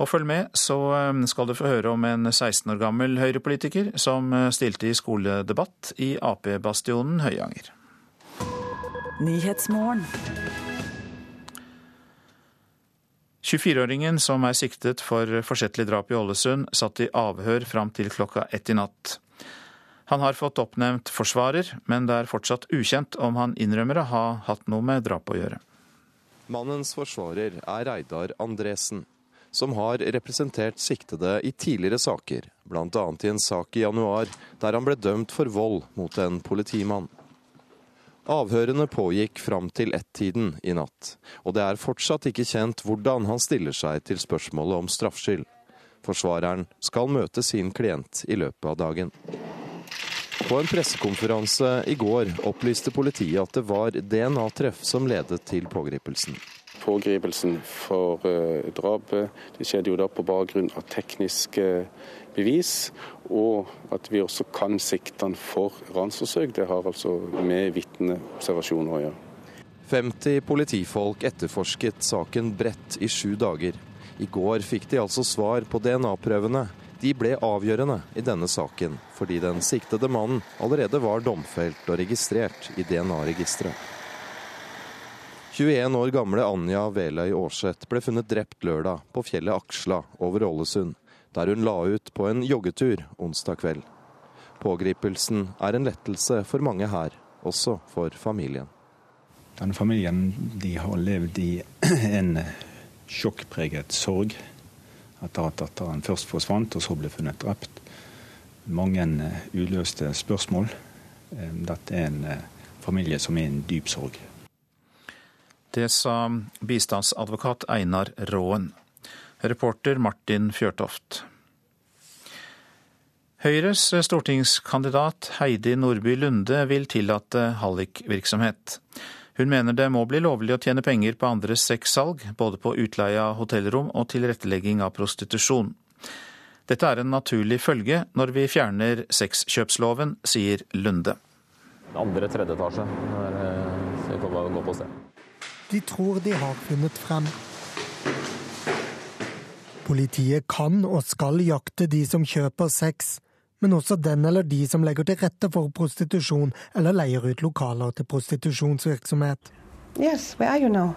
Og følg med, så eh, skal du få høre om en 16 år gammel Høyre-politiker som stilte i skoledebatt i Ap-bastionen Høyanger. 24-åringen som er siktet for forsettlig drap i Ålesund, satt i avhør fram til klokka ett i natt. Han har fått oppnevnt forsvarer, men det er fortsatt ukjent om han innrømmer å ha hatt noe med drapet å gjøre. Mannens forsvarer er Reidar Andresen, som har representert siktede i tidligere saker, bl.a. i en sak i januar der han ble dømt for vold mot en politimann. Avhørene pågikk fram til ett-tiden i natt, og det er fortsatt ikke kjent hvordan han stiller seg til spørsmålet om straffskyld. Forsvareren skal møte sin klient i løpet av dagen. På en pressekonferanse i går opplyste politiet at det var DNA-treff som ledet til pågripelsen. Pågripelsen for uh, drapet skjedde jo da på bakgrunn av tekniske bevis, og at vi også kan sikte han for ransforsøk. Det har altså med vitneobservasjoner å gjøre. 50 politifolk etterforsket saken bredt i sju dager. I går fikk de altså svar på DNA-prøvene. De ble avgjørende i denne saken, fordi den siktede mannen allerede var domfelt og registrert i DNA-registeret. 21 år gamle Anja Veløy Aarseth ble funnet drept lørdag på fjellet Aksla over Ålesund der hun la ut på en joggetur onsdag kveld. Pågripelsen er en lettelse for mange her, også for familien. Denne familien de har levd i en sjokkpreget sorg etter at datteren først forsvant og så ble funnet drept. Mange uløste spørsmål. Eh, dette er en eh, familie som er i en dyp sorg. Det sa bistandsadvokat Einar Råen. Reporter Martin Fjørtoft. Høyres stortingskandidat Heidi Nordby Lunde vil tillate hallikvirksomhet. Hun mener det må bli lovlig å tjene penger på andres sexsalg, både på utleie av hotellrom og tilrettelegging av prostitusjon. Dette er en naturlig følge når vi fjerner sexkjøpsloven, sier Lunde. Andre tredje etasje. Så vi får gå på se. De tror de har funnet frem. Politiet kan og skal jakte de som kjøper sex, men også den eller de som legger til rette for prostitusjon eller leier ut lokaler til prostitusjonsvirksomhet. Yes, where are you now?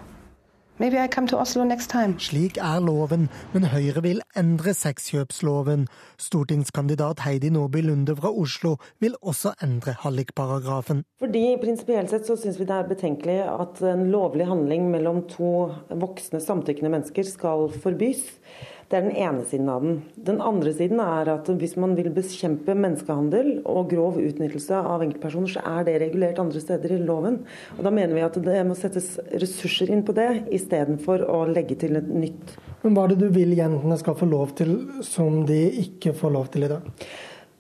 Maybe I come to Oslo next time. Slik er loven, men Høyre vil endre sexkjøpsloven. Stortingskandidat Heidi Nordby Lunde fra Oslo vil også endre hallikparagrafen. Fordi Prinsipielt sett så syns vi det er betenkelig at en lovlig handling mellom to voksne samtykkende mennesker skal forbys. Det er den ene siden av den. Den andre siden er at hvis man vil bekjempe menneskehandel og grov utnyttelse av enkeltpersoner, så er det regulert andre steder i loven. Og Da mener vi at det må settes ressurser inn på det, istedenfor å legge til et nytt. Men Hva er det du vil jentene skal få lov til som de ikke får lov til i dag?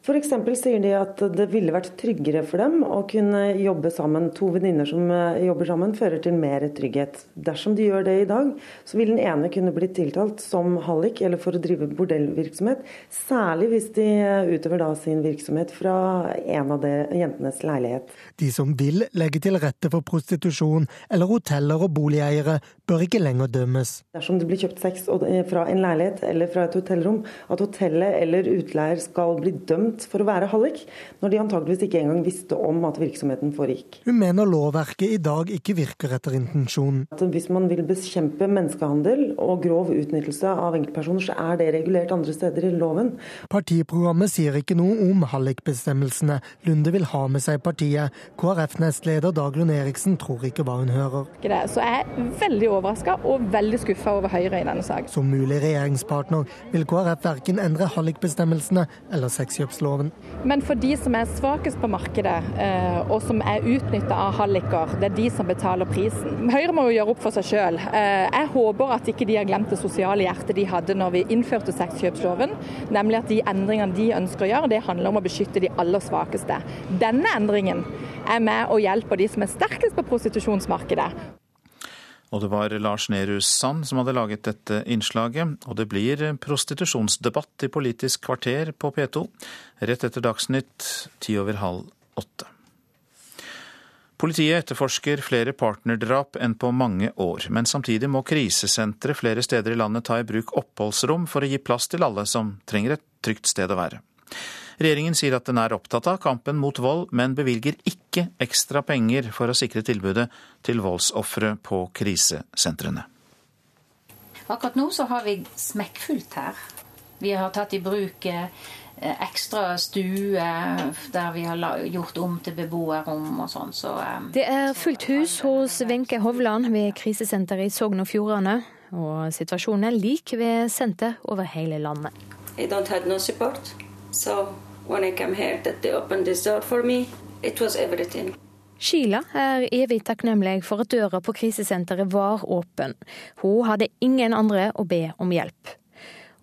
F.eks. sier de at det ville vært tryggere for dem å kunne jobbe sammen. To venninner som eh, jobber sammen, fører til mer trygghet. Dersom de gjør det i dag, så vil den ene kunne bli tiltalt som hallik eller for å drive bordellvirksomhet. Særlig hvis de utøver da sin virksomhet fra en av de, jentenes leilighet. De som vil legge til rette for prostitusjon, eller hoteller og boligeiere, bør ikke lenger dømmes. Dersom det blir kjøpt sex fra en leilighet eller fra et hotellrom, at hotellet eller utleier skal bli dømt for å være hallik, når de antageligvis ikke engang visste om at virksomheten foregikk. Hun mener lovverket i dag ikke virker etter intensjonen. Hvis man vil bekjempe menneskehandel og grov utnyttelse av enkeltpersoner, så er det regulert andre steder i loven. Partiprogrammet sier ikke noe om hallikbestemmelsene Lunde vil ha med seg partiet. KrF-nestleder Dagrun Eriksen tror ikke hva hun hører. Så jeg er veldig overraska og veldig skuffa over Høyre i denne saken. Som mulig regjeringspartner vil KrF verken endre hallikbestemmelsene eller sexkjøpsloven. Men for de som er svakest på markedet, eh, og som er utnytta av halliker, det er de som betaler prisen. Høyre må jo gjøre opp for seg sjøl. Eh, jeg håper at ikke de har glemt det sosiale hjertet de hadde når vi innførte sexkjøpsloven, nemlig at de endringene de ønsker å gjøre, det handler om å beskytte de aller svakeste. Denne endringen er med og hjelper de som er sterkest på prostitusjonsmarkedet. Og det var Lars Nehru Sand som hadde laget dette innslaget. Og det blir prostitusjonsdebatt i Politisk kvarter på P2 rett etter Dagsnytt ti over halv åtte. Politiet etterforsker flere partnerdrap enn på mange år, men samtidig må krisesentre flere steder i landet ta i bruk oppholdsrom for å gi plass til alle som trenger et trygt sted å være. Regjeringen sier at den er opptatt av kampen mot vold, men bevilger ikke ekstra penger for å sikre tilbudet til voldsofre på krisesentrene. Akkurat nå så har vi smekkfullt her. Vi har tatt i bruk eh, ekstra stue der vi har gjort om til beboerrom og sånn. Så, um... Det er fullt hus hos Wenche Hovland ved krisesenteret i Sogn og Fjordane. Og situasjonen er lik ved senter over hele landet. I don't have no support. So when I came here, that they opened this door for me, it was everything. Sheila er evig takknemlig for at døra på krisesenteret var åpen. Hun hadde ingen andre å be om hjelp.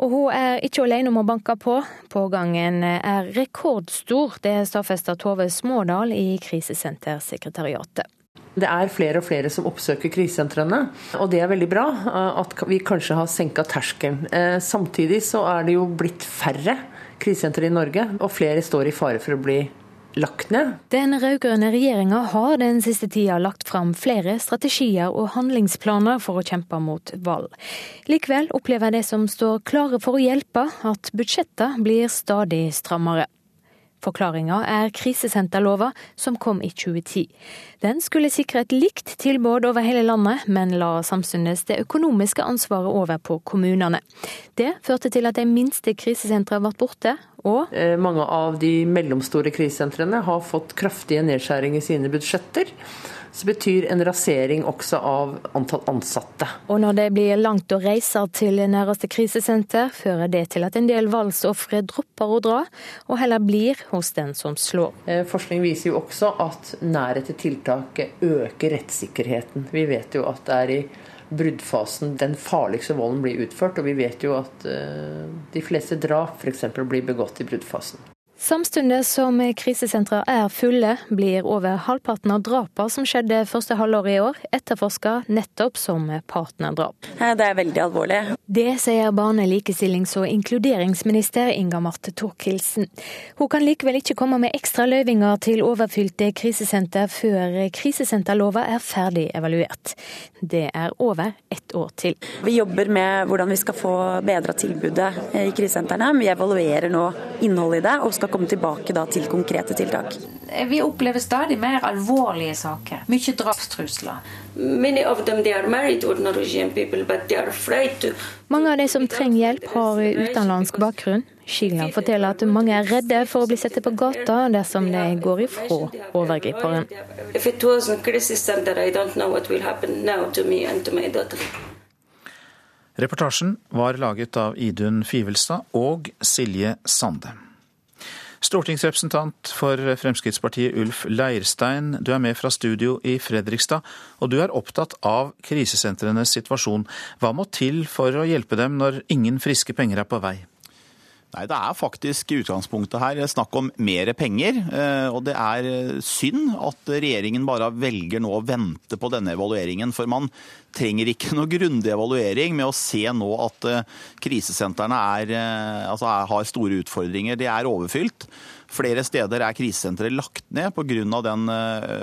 Og hun er ikke alene om å banke på. Pågangen er rekordstor. Det stadfester Tove Smådal i Krisesentersekretariatet. Det er flere og flere som oppsøker krisesentrene, og det er veldig bra at vi kanskje har senka terskelen. Eh, samtidig så er det jo blitt færre krisesenter i Norge, og flere står i fare for å bli lagt ned. Den rød-grønne regjeringa har den siste tida lagt fram flere strategier og handlingsplaner for å kjempe mot vold. Likevel opplever de som står klare for å hjelpe, at budsjettene blir stadig strammere. Forklaringa er krisesenterlova som kom i 2010. Den skulle sikre et likt tilbud over hele landet, men la samtidig det økonomiske ansvaret over på kommunene. Det førte til at de minste krisesentrene ble borte, og eh, Mange av de mellomstore krisesentrene har fått kraftige nedskjæringer i sine budsjetter så betyr en rasering også av antall ansatte. Og når det blir langt å reise til nærmeste krisesenter, fører det til at en del voldsofre dropper å dra, og heller blir hos den som slår. Eh, forskning viser jo også at nærhet til tiltaket øker rettssikkerheten. Vi vet jo at det er i bruddfasen den farligste volden blir utført, og vi vet jo at eh, de fleste drap f.eks. blir begått i bruddfasen. Samtidig som krisesentra er fulle, blir over halvparten av drapene som skjedde første halvår i år, etterforska nettopp som partnerdrap. Det er veldig alvorlig. Det sier barne-, likestillings- og inkluderingsminister Inga Marte Thorkildsen. Hun kan likevel ikke komme med ekstra løyvinger til overfylte krisesenter før krisesenterlova er ferdig evaluert. Det er over ett år til. Vi jobber med hvordan vi skal få bedra tilbudet i krisesentrene. Vi evaluerer nå innholdet i det og skal komme tilbake til konkrete tiltak. Vi opplever stadig mer alvorlige saker. Mye drapstrusler. Mange av de som trenger hjelp, har utenlandsk bakgrunn. Sheila forteller at mange er redde for å bli satt på gata dersom de går ifra overgriperen. Reportasjen var laget av Idun Fivelstad og Silje Sande. Stortingsrepresentant for Fremskrittspartiet Ulf Leirstein, du er med fra studio i Fredrikstad, og du er opptatt av krisesentrenes situasjon. Hva må til for å hjelpe dem når ingen friske penger er på vei? Nei, Det er faktisk i utgangspunktet her snakk om mer penger. Eh, og det er synd at regjeringen bare velger nå å vente på denne evalueringen. For man trenger ikke noe grundig evaluering med å se nå at eh, krisesentrene er, eh, altså har store utfordringer. De er overfylt. Flere steder er krisesenteret lagt ned pga. den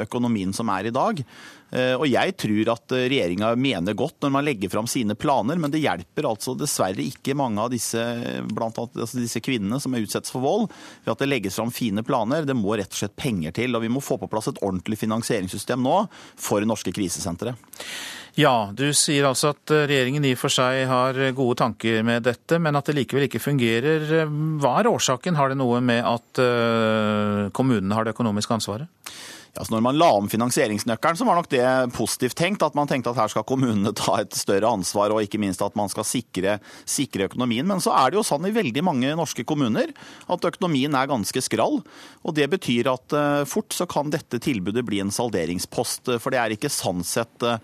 økonomien som er i dag. Eh, og jeg tror at eh, regjeringa mener godt når man legger fram sine planer, men det hjelper altså dessverre ikke mange av disse, blant annet, altså disse kvinnene som er utsettes for vold, ved at det legges fram fine planer. Det må rett og slett penger til. Og vi må få på plass et ordentlig finansieringssystem nå for norske krisesentre. Ja, du sier altså at eh, regjeringen i og for seg har gode tanker med dette, men at det likevel ikke fungerer. Hva er årsaken? Har det noe med at kommunene har det økonomiske ansvaret? Altså når man la om finansieringsnøkkelen, så var nok det positivt tenkt. At man tenkte at her skal kommunene ta et større ansvar, og ikke minst at man skal sikre, sikre, økonomien. Men så er det jo sånn i veldig mange norske kommuner at økonomien er ganske skrall. Og det betyr at uh, fort så kan dette tilbudet bli en salderingspost. For det er ikke sånn sett uh,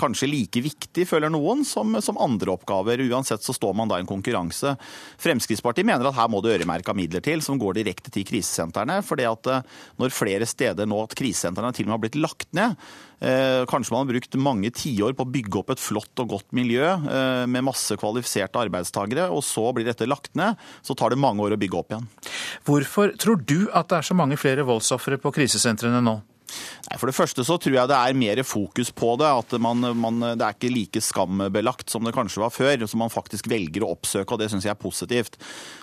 kanskje like viktig, føler noen, som, som, andre oppgaver. Uansett så står man da i en konkurranse. Fremskrittspartiet mener at her må det øremerka midler til, som går direkte til krisesentrene. For det at uh, når flere steder nå at krisesentrene til og med har blitt lagt ned. Eh, kanskje man har brukt mange tiår på å bygge opp et flott og godt miljø eh, med masse kvalifiserte arbeidstakere, og så blir dette lagt ned. Så tar det mange år å bygge opp igjen. Hvorfor tror du at det er så mange flere voldsofre på krisesentrene nå? Nei, For det første så tror jeg det er mer fokus på det. At man, man, det er ikke like skambelagt som det kanskje var før. Som man faktisk velger å oppsøke, og det syns jeg er positivt.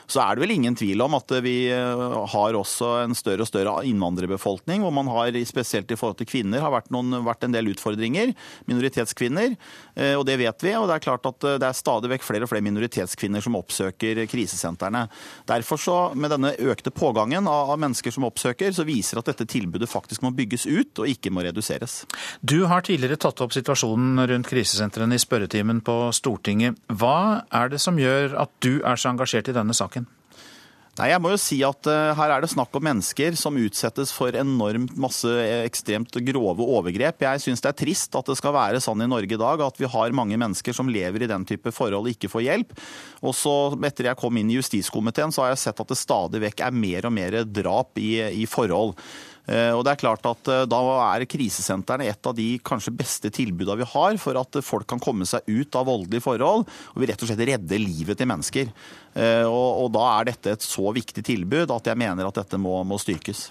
Så er det vel ingen tvil om at vi eh, har også en større og større innvandrerbefolkning, hvor man har, spesielt i forhold til kvinner, har vært, noen, vært en del utfordringer. Minoritetskvinner. Eh, og det vet vi. Og det er klart at eh, det er stadig vekk flere og flere minoritetskvinner som oppsøker krisesentrene. Derfor så, med denne økte pågangen av mennesker som oppsøker, så viser at dette tilbudet faktisk må bygges ut og ikke må reduseres. Du har tidligere tatt opp situasjonen rundt krisesentrene i spørretimen på Stortinget. Hva er det som gjør at du er så engasjert i denne saken? Nei, jeg må jo si at uh, Her er det snakk om mennesker som utsettes for enormt masse eh, ekstremt grove overgrep. Jeg syns det er trist at det skal være sånn i Norge i dag at vi har mange mennesker som lever i den type forhold og ikke får hjelp. Og så Etter jeg kom inn i justiskomiteen, så har jeg sett at det stadig vekk er mer og mer drap i, i forhold. Eh, og det er klart at eh, Da er krisesentrene et av de kanskje beste tilbudene vi har for at folk kan komme seg ut av voldelige forhold og vi rett og slett redde livet til mennesker. Eh, og, og, Da er dette et så viktig tilbud at jeg mener at dette må, må styrkes.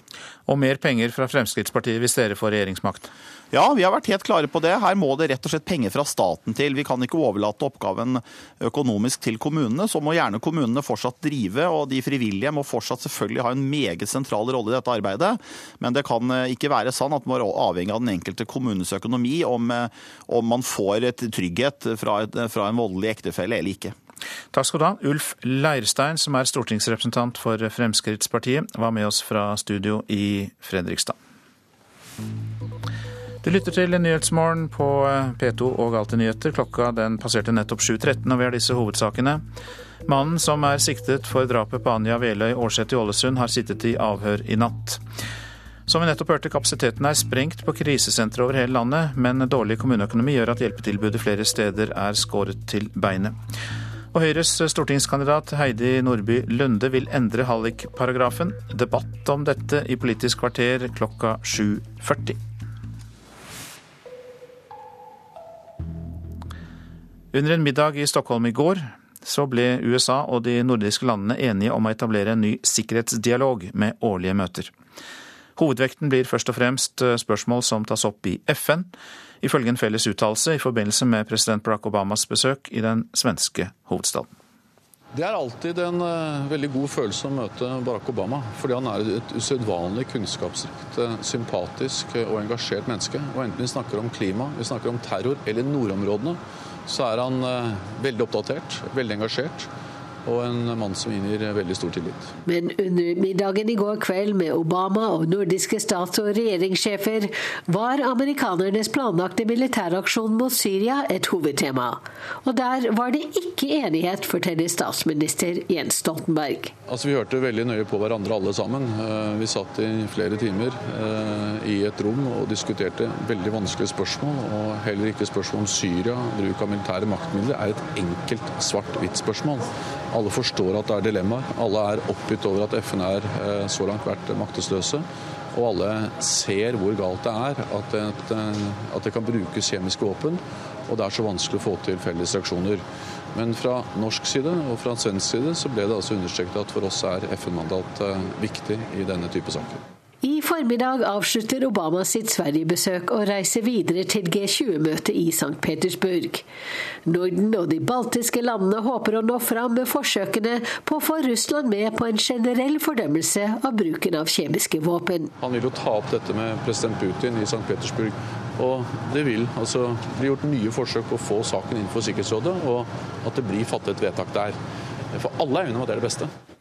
Og mer penger fra Fremskrittspartiet hvis dere får regjeringsmakt? Ja, vi har vært helt klare på det. Her må det rett og slett penger fra staten til. Vi kan ikke overlate oppgaven økonomisk til kommunene. Så må gjerne kommunene fortsatt drive, og de frivillige må fortsatt selvfølgelig ha en meget sentral rolle i dette arbeidet. Men det kan eh, ikke være sånn at man må avhengig av den enkelte kommunes økonomi om, eh, om man får et trygghet fra, et, fra en voldelig ektefelle eller ikke. Takk skal du ha. Ulf Leirstein, som er stortingsrepresentant for Fremskrittspartiet, var med oss fra studio i Fredrikstad. Du lytter til Nyhetsmorgen på P2 og Alltid nyheter. Klokka den passerte nettopp 7.13, og vi har disse hovedsakene. Mannen som er siktet for drapet på Anja Veløy Aarseth i Ålesund, har sittet i avhør i natt. Som vi nettopp hørte, kapasiteten er sprengt på krisesentre over hele landet, men dårlig kommuneøkonomi gjør at hjelpetilbudet flere steder er skåret til beinet. Og Høyres stortingskandidat Heidi Nordby Lunde vil endre hallikparagrafen. Debatt om dette i Politisk kvarter klokka 7.40. Under en middag i Stockholm i går så ble USA og de nordiske landene enige om å etablere en ny sikkerhetsdialog med årlige møter. Hovedvekten blir først og fremst spørsmål som tas opp i FN ifølge en felles uttalelse i forbindelse med president Barack Obamas besøk i den svenske hovedstaden. Det er alltid en uh, veldig god følelse å møte Barack Obama. Fordi han er et usedvanlig kunnskapsrikt, uh, sympatisk og engasjert menneske. Og enten vi snakker om klima, vi snakker om terror eller nordområdene, så er han veldig oppdatert, veldig engasjert. Og en mann som inngir veldig stor tillit. Men under middagen i går kveld med Obama og nordiske stats- og regjeringssjefer var amerikanernes planlagte militæraksjon mot Syria et hovedtema. Og der var det ikke enighet, forteller statsminister Jens Stoltenberg. Altså, Vi hørte veldig nøye på hverandre alle sammen. Eh, vi satt i flere timer eh, i et rom og diskuterte veldig vanskelige spørsmål. Og heller ikke spørsmål om Syria, bruk av militære maktmidler, er et enkelt svart-hvitt-spørsmål. Alle forstår at det er dilemmaer. Alle er oppgitt over at FN er eh, så langt vært maktesløse. Og alle ser hvor galt det er at, et, eh, at det kan brukes kjemiske våpen. Og det er så vanskelig å få til felles reaksjoner. Men fra norsk side og fra svensk side så ble det altså understreket at for oss er FN-mandat eh, viktig i denne type saker. Formiddag avslutter Obama sitt Sverigebesøk og reiser videre til G20-møtet i St. Petersburg. Norden og de baltiske landene håper å nå fram med forsøkene på å få Russland med på en generell fordømmelse av bruken av kjemiske våpen. Han vil jo ta opp dette med president Putin i St. Petersburg. Og det vil altså bli gjort nye forsøk på å få saken inn for Sikkerhetsrådet, og at det blir fattet vedtak der. For alle er enige om at det er det beste.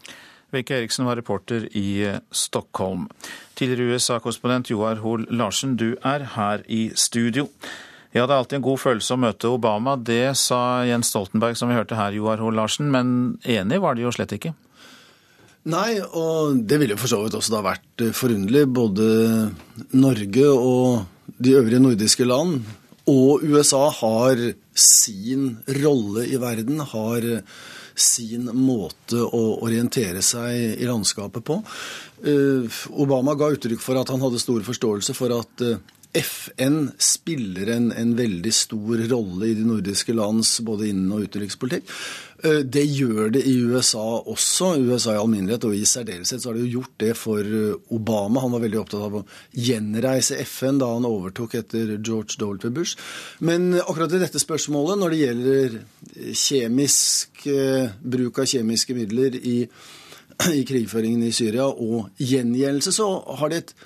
Wenche Eriksen var reporter i Stockholm. Tidligere USA-korrespondent Joar Hoel Larsen, du er her i studio. Ja, det er alltid en god følelse å møte Obama. Det sa Jens Stoltenberg, som vi hørte her, Joar Hoel Larsen. Men enig var de jo slett ikke? Nei, og det ville for så vidt også da vært forunderlig. Både Norge og de øvrige nordiske land og USA har sin rolle i verden, har sin måte å orientere seg i landskapet på. Obama ga uttrykk for at han hadde stor forståelse for at FN spiller en, en, veldig stor rolle i de nordiske lands både innen- og utenrikspolitikk. Det gjør det i USA også, USA i alminnelighet, og i særdeleshet så har det jo gjort det for Obama. Han var veldig opptatt av å gjenreise FN da han overtok etter George W. Bush. Men akkurat i dette spørsmålet, når det gjelder kjemisk bruk av kjemiske midler i, i krigføringen i Syria og gjengjeldelse, så har det et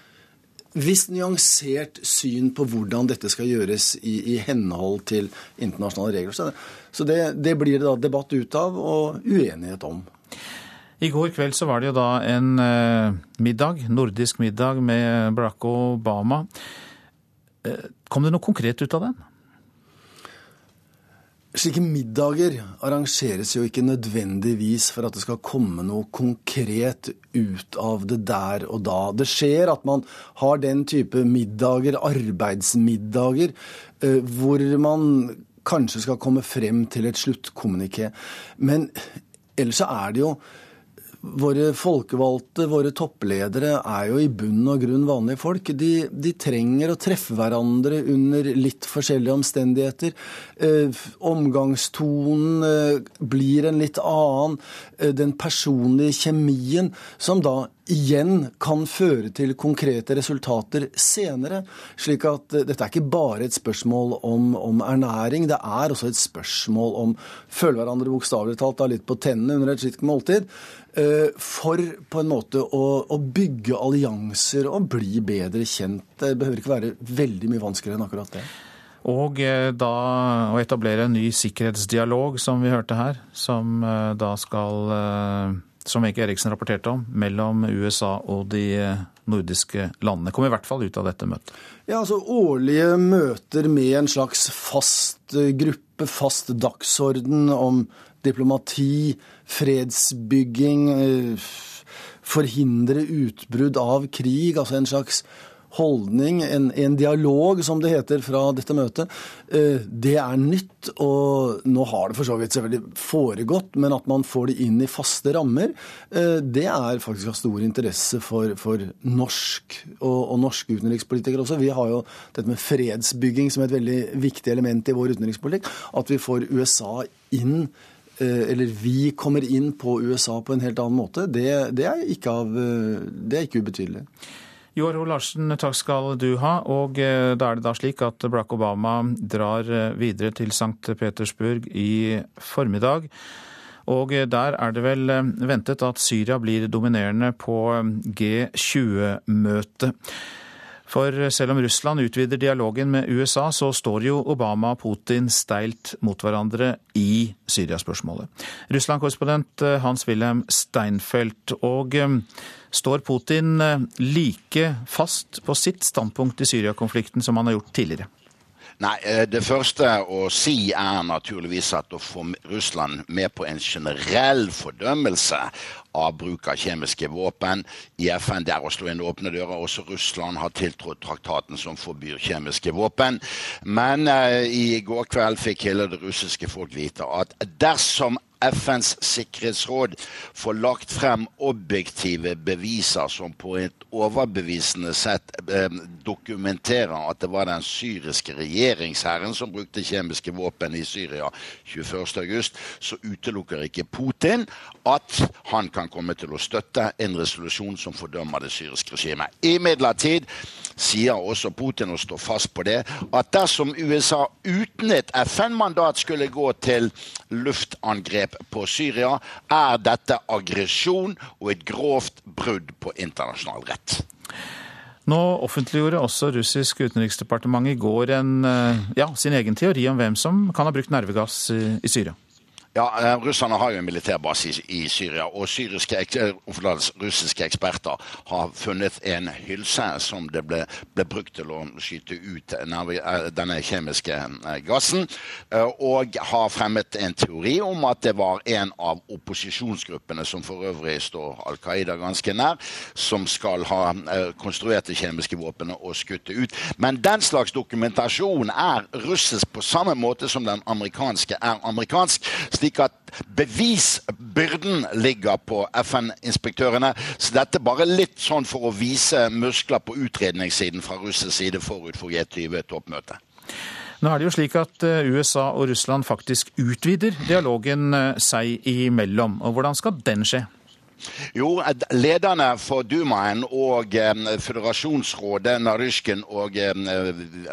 visst nyansert syn på hvordan dette skal gjøres i, i henhold til internasjonale regler. Så, så det, det, blir det da debatt ut av og uenighet om. I går kveld så var det jo da en eh, middag, nordisk middag med Barack Obama. Eh, kom det noe konkret ut av den? Slike middager arrangeres jo ikke nødvendigvis for at det skal komme noe konkret ut av det der og da. Det skjer at man har den type middager, arbeidsmiddager, hvor man kanskje skal komme frem til et sluttkommuniké. Men ellers så er det jo Våre folkevalgte, våre toppledere, er jo i bunn og grunn vanlige folk. De, de trenger å treffe hverandre under litt forskjellige omstendigheter. Eh, omgangstonen eh, blir en litt annen. Eh, den personlige kjemien, som da igjen kan føre til konkrete resultater senere. Slik at dette er ikke bare et spørsmål om, om ernæring, det er også et spørsmål om følge hverandre bokstavelig talt litt på tennene under et slikt måltid. For på en måte å, å, bygge allianser og bli bedre kjent. Det behøver ikke være veldig mye vanskeligere enn akkurat det. Og da å etablere en ny sikkerhetsdialog, som vi hørte her, som da skal som Wenche Eriksen rapporterte om, mellom USA og de nordiske landene. Kom i hvert fall ut av dette møtet. Ja, altså Årlige møter med en slags fast gruppe, fast dagsorden om diplomati, fredsbygging, forhindre utbrudd av krig. Altså en slags holdning, en, en, dialog, som det heter fra dette møtet, det er nytt. Og nå har det for så vidt selvfølgelig foregått, men at man får det inn i faste rammer, det er faktisk av stor interesse for, for norsk og, og, norske utenrikspolitikere også. Vi har jo dette med fredsbygging som et veldig viktig element i vår utenrikspolitikk. At vi får USA inn eller vi kommer inn på USA på en helt annen måte, det, det, er, ikke av, det er ikke ubetydelig. Joar Ho Larsen, takk skal du ha. Og da er det da slik at Barack Obama drar videre til St. Petersburg i formiddag. Og der er det vel ventet at Syria blir dominerende på G20-møtet. For selv om Russland utvider dialogen med USA, så står jo Obama og Putin steilt mot hverandre i Syria-spørsmålet. Russland-korrespondent eh, Hans-Wilhelm Steinfeld. Og eh, står Putin eh, like fast på sitt standpunkt i Syria-konflikten som han har gjort tidligere? Nei, Det første å si er naturligvis at å få Russland med på en generell fordømmelse av bruk av kjemiske våpen i FN. Det er å slå inn åpne dører. Også Russland har tiltrådt traktaten som forbyr kjemiske våpen. Men eh, i går kveld fikk hele det russiske folk vite at dersom FNs sikkerhetsråd får lagt frem objektive beviser som på et overbevisende sett eh, dokumenterer at det var den syriske regjeringshæren som brukte kjemiske våpen i Syria 21.8, så utelukker ikke Putin at han kan komme til å støtte en resolusjon som fordømmer det syriske regimet. Imidlertid sier også Putin og står fast på det, at dersom USA uten et FN-mandat skulle gå til luftangrep på Syria, er dette aggresjon og et grovt brudd på internasjonal rett. Nå offentliggjorde også russisk utenriksdepartement i går en, eh, ja, sin egen teori om hvem som kan ha brukt nervegass i Syria. Ja, eh, Russerne har jo en militærbase i, Syria, og syriske, eh, russiske eksperter har funnet en hylse som det ble, ble brukt til å skyte ut eh, denne kjemiske gassen, og har fremmet en teori om at det var en av opposisjonsgruppene, som for øvrig står Al Qaida ganske nær, som skal ha konstruert det kjemiske våpenet og skutt det ut. Men den slags dokumentasjon er russisk på samme måte som den amerikanske er amerikansk slik at bevisbyrden ligger på FN-inspektørene. Så dette bare litt sånn for å vise muskler på utredningssiden fra russisk side forut for G20-toppmøtet. Nå er det jo slik at eh, USA og Russland faktisk utvider dialogen eh, seg imellom. Og hvordan skal den skje? Jo, lederne for Dumaen og eh, føderasjonsrådet, Narysjkin og eh,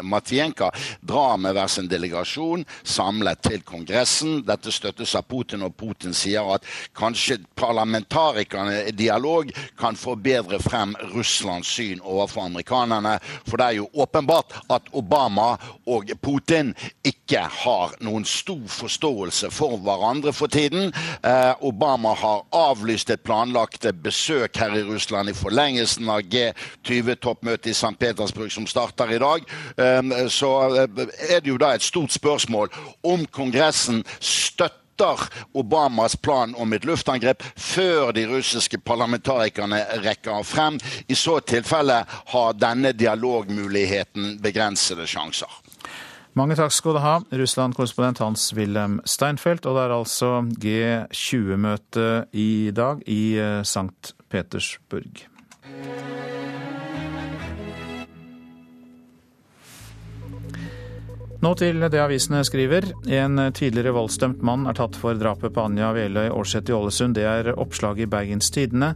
Matvienka, drar med hver sin delegasjon samlet til Kongressen. Dette støttes av Putin, og Putin sier at kanskje parlamentarikerne i dialog kan få bedre frem Russlands syn overfor amerikanerne. For det er jo åpenbart at Obama og Putin ikke har noen stor forståelse for hverandre for tiden. Eh, Obama har avlyst et plan planlagte besøk her i Russland i forlengelsen av G20-toppmøtet i St. Petersburg som starter i dag, ehm, så eh, er det jo da et stort spørsmål om Kongressen støtter Obamas plan om et luftangrep før de russiske parlamentarikerne rekker frem. I så tilfelle har denne dialogmuligheten begrensede sjanser. Mange takk skal du ha, Russland-korrespondent Hans-Wilhelm Steinfeld. Og det er altså G20-møte i dag i eh, St. Petersburg. Nå til det avisene skriver. En tidligere voldsdømt mann er tatt for drapet på Anja Veløy Aarseth i Ålesund. Det er oppslaget i Bergens Tidende.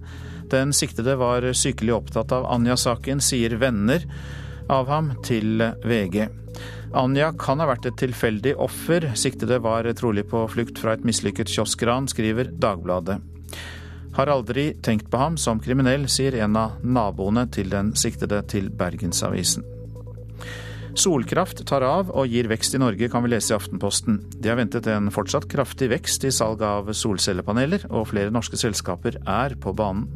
Den siktede var sykelig opptatt av Anja-saken, sier venner av ham til VG. Anja kan ha vært et tilfeldig offer. Siktede var trolig på flukt fra et mislykket kioskran, skriver Dagbladet. Har aldri tenkt på ham som kriminell, sier en av naboene til den siktede til Bergensavisen. Solkraft tar av og gir vekst i Norge, kan vi lese i Aftenposten. De har ventet en fortsatt kraftig vekst i salg av solcellepaneler, og flere norske selskaper er på banen.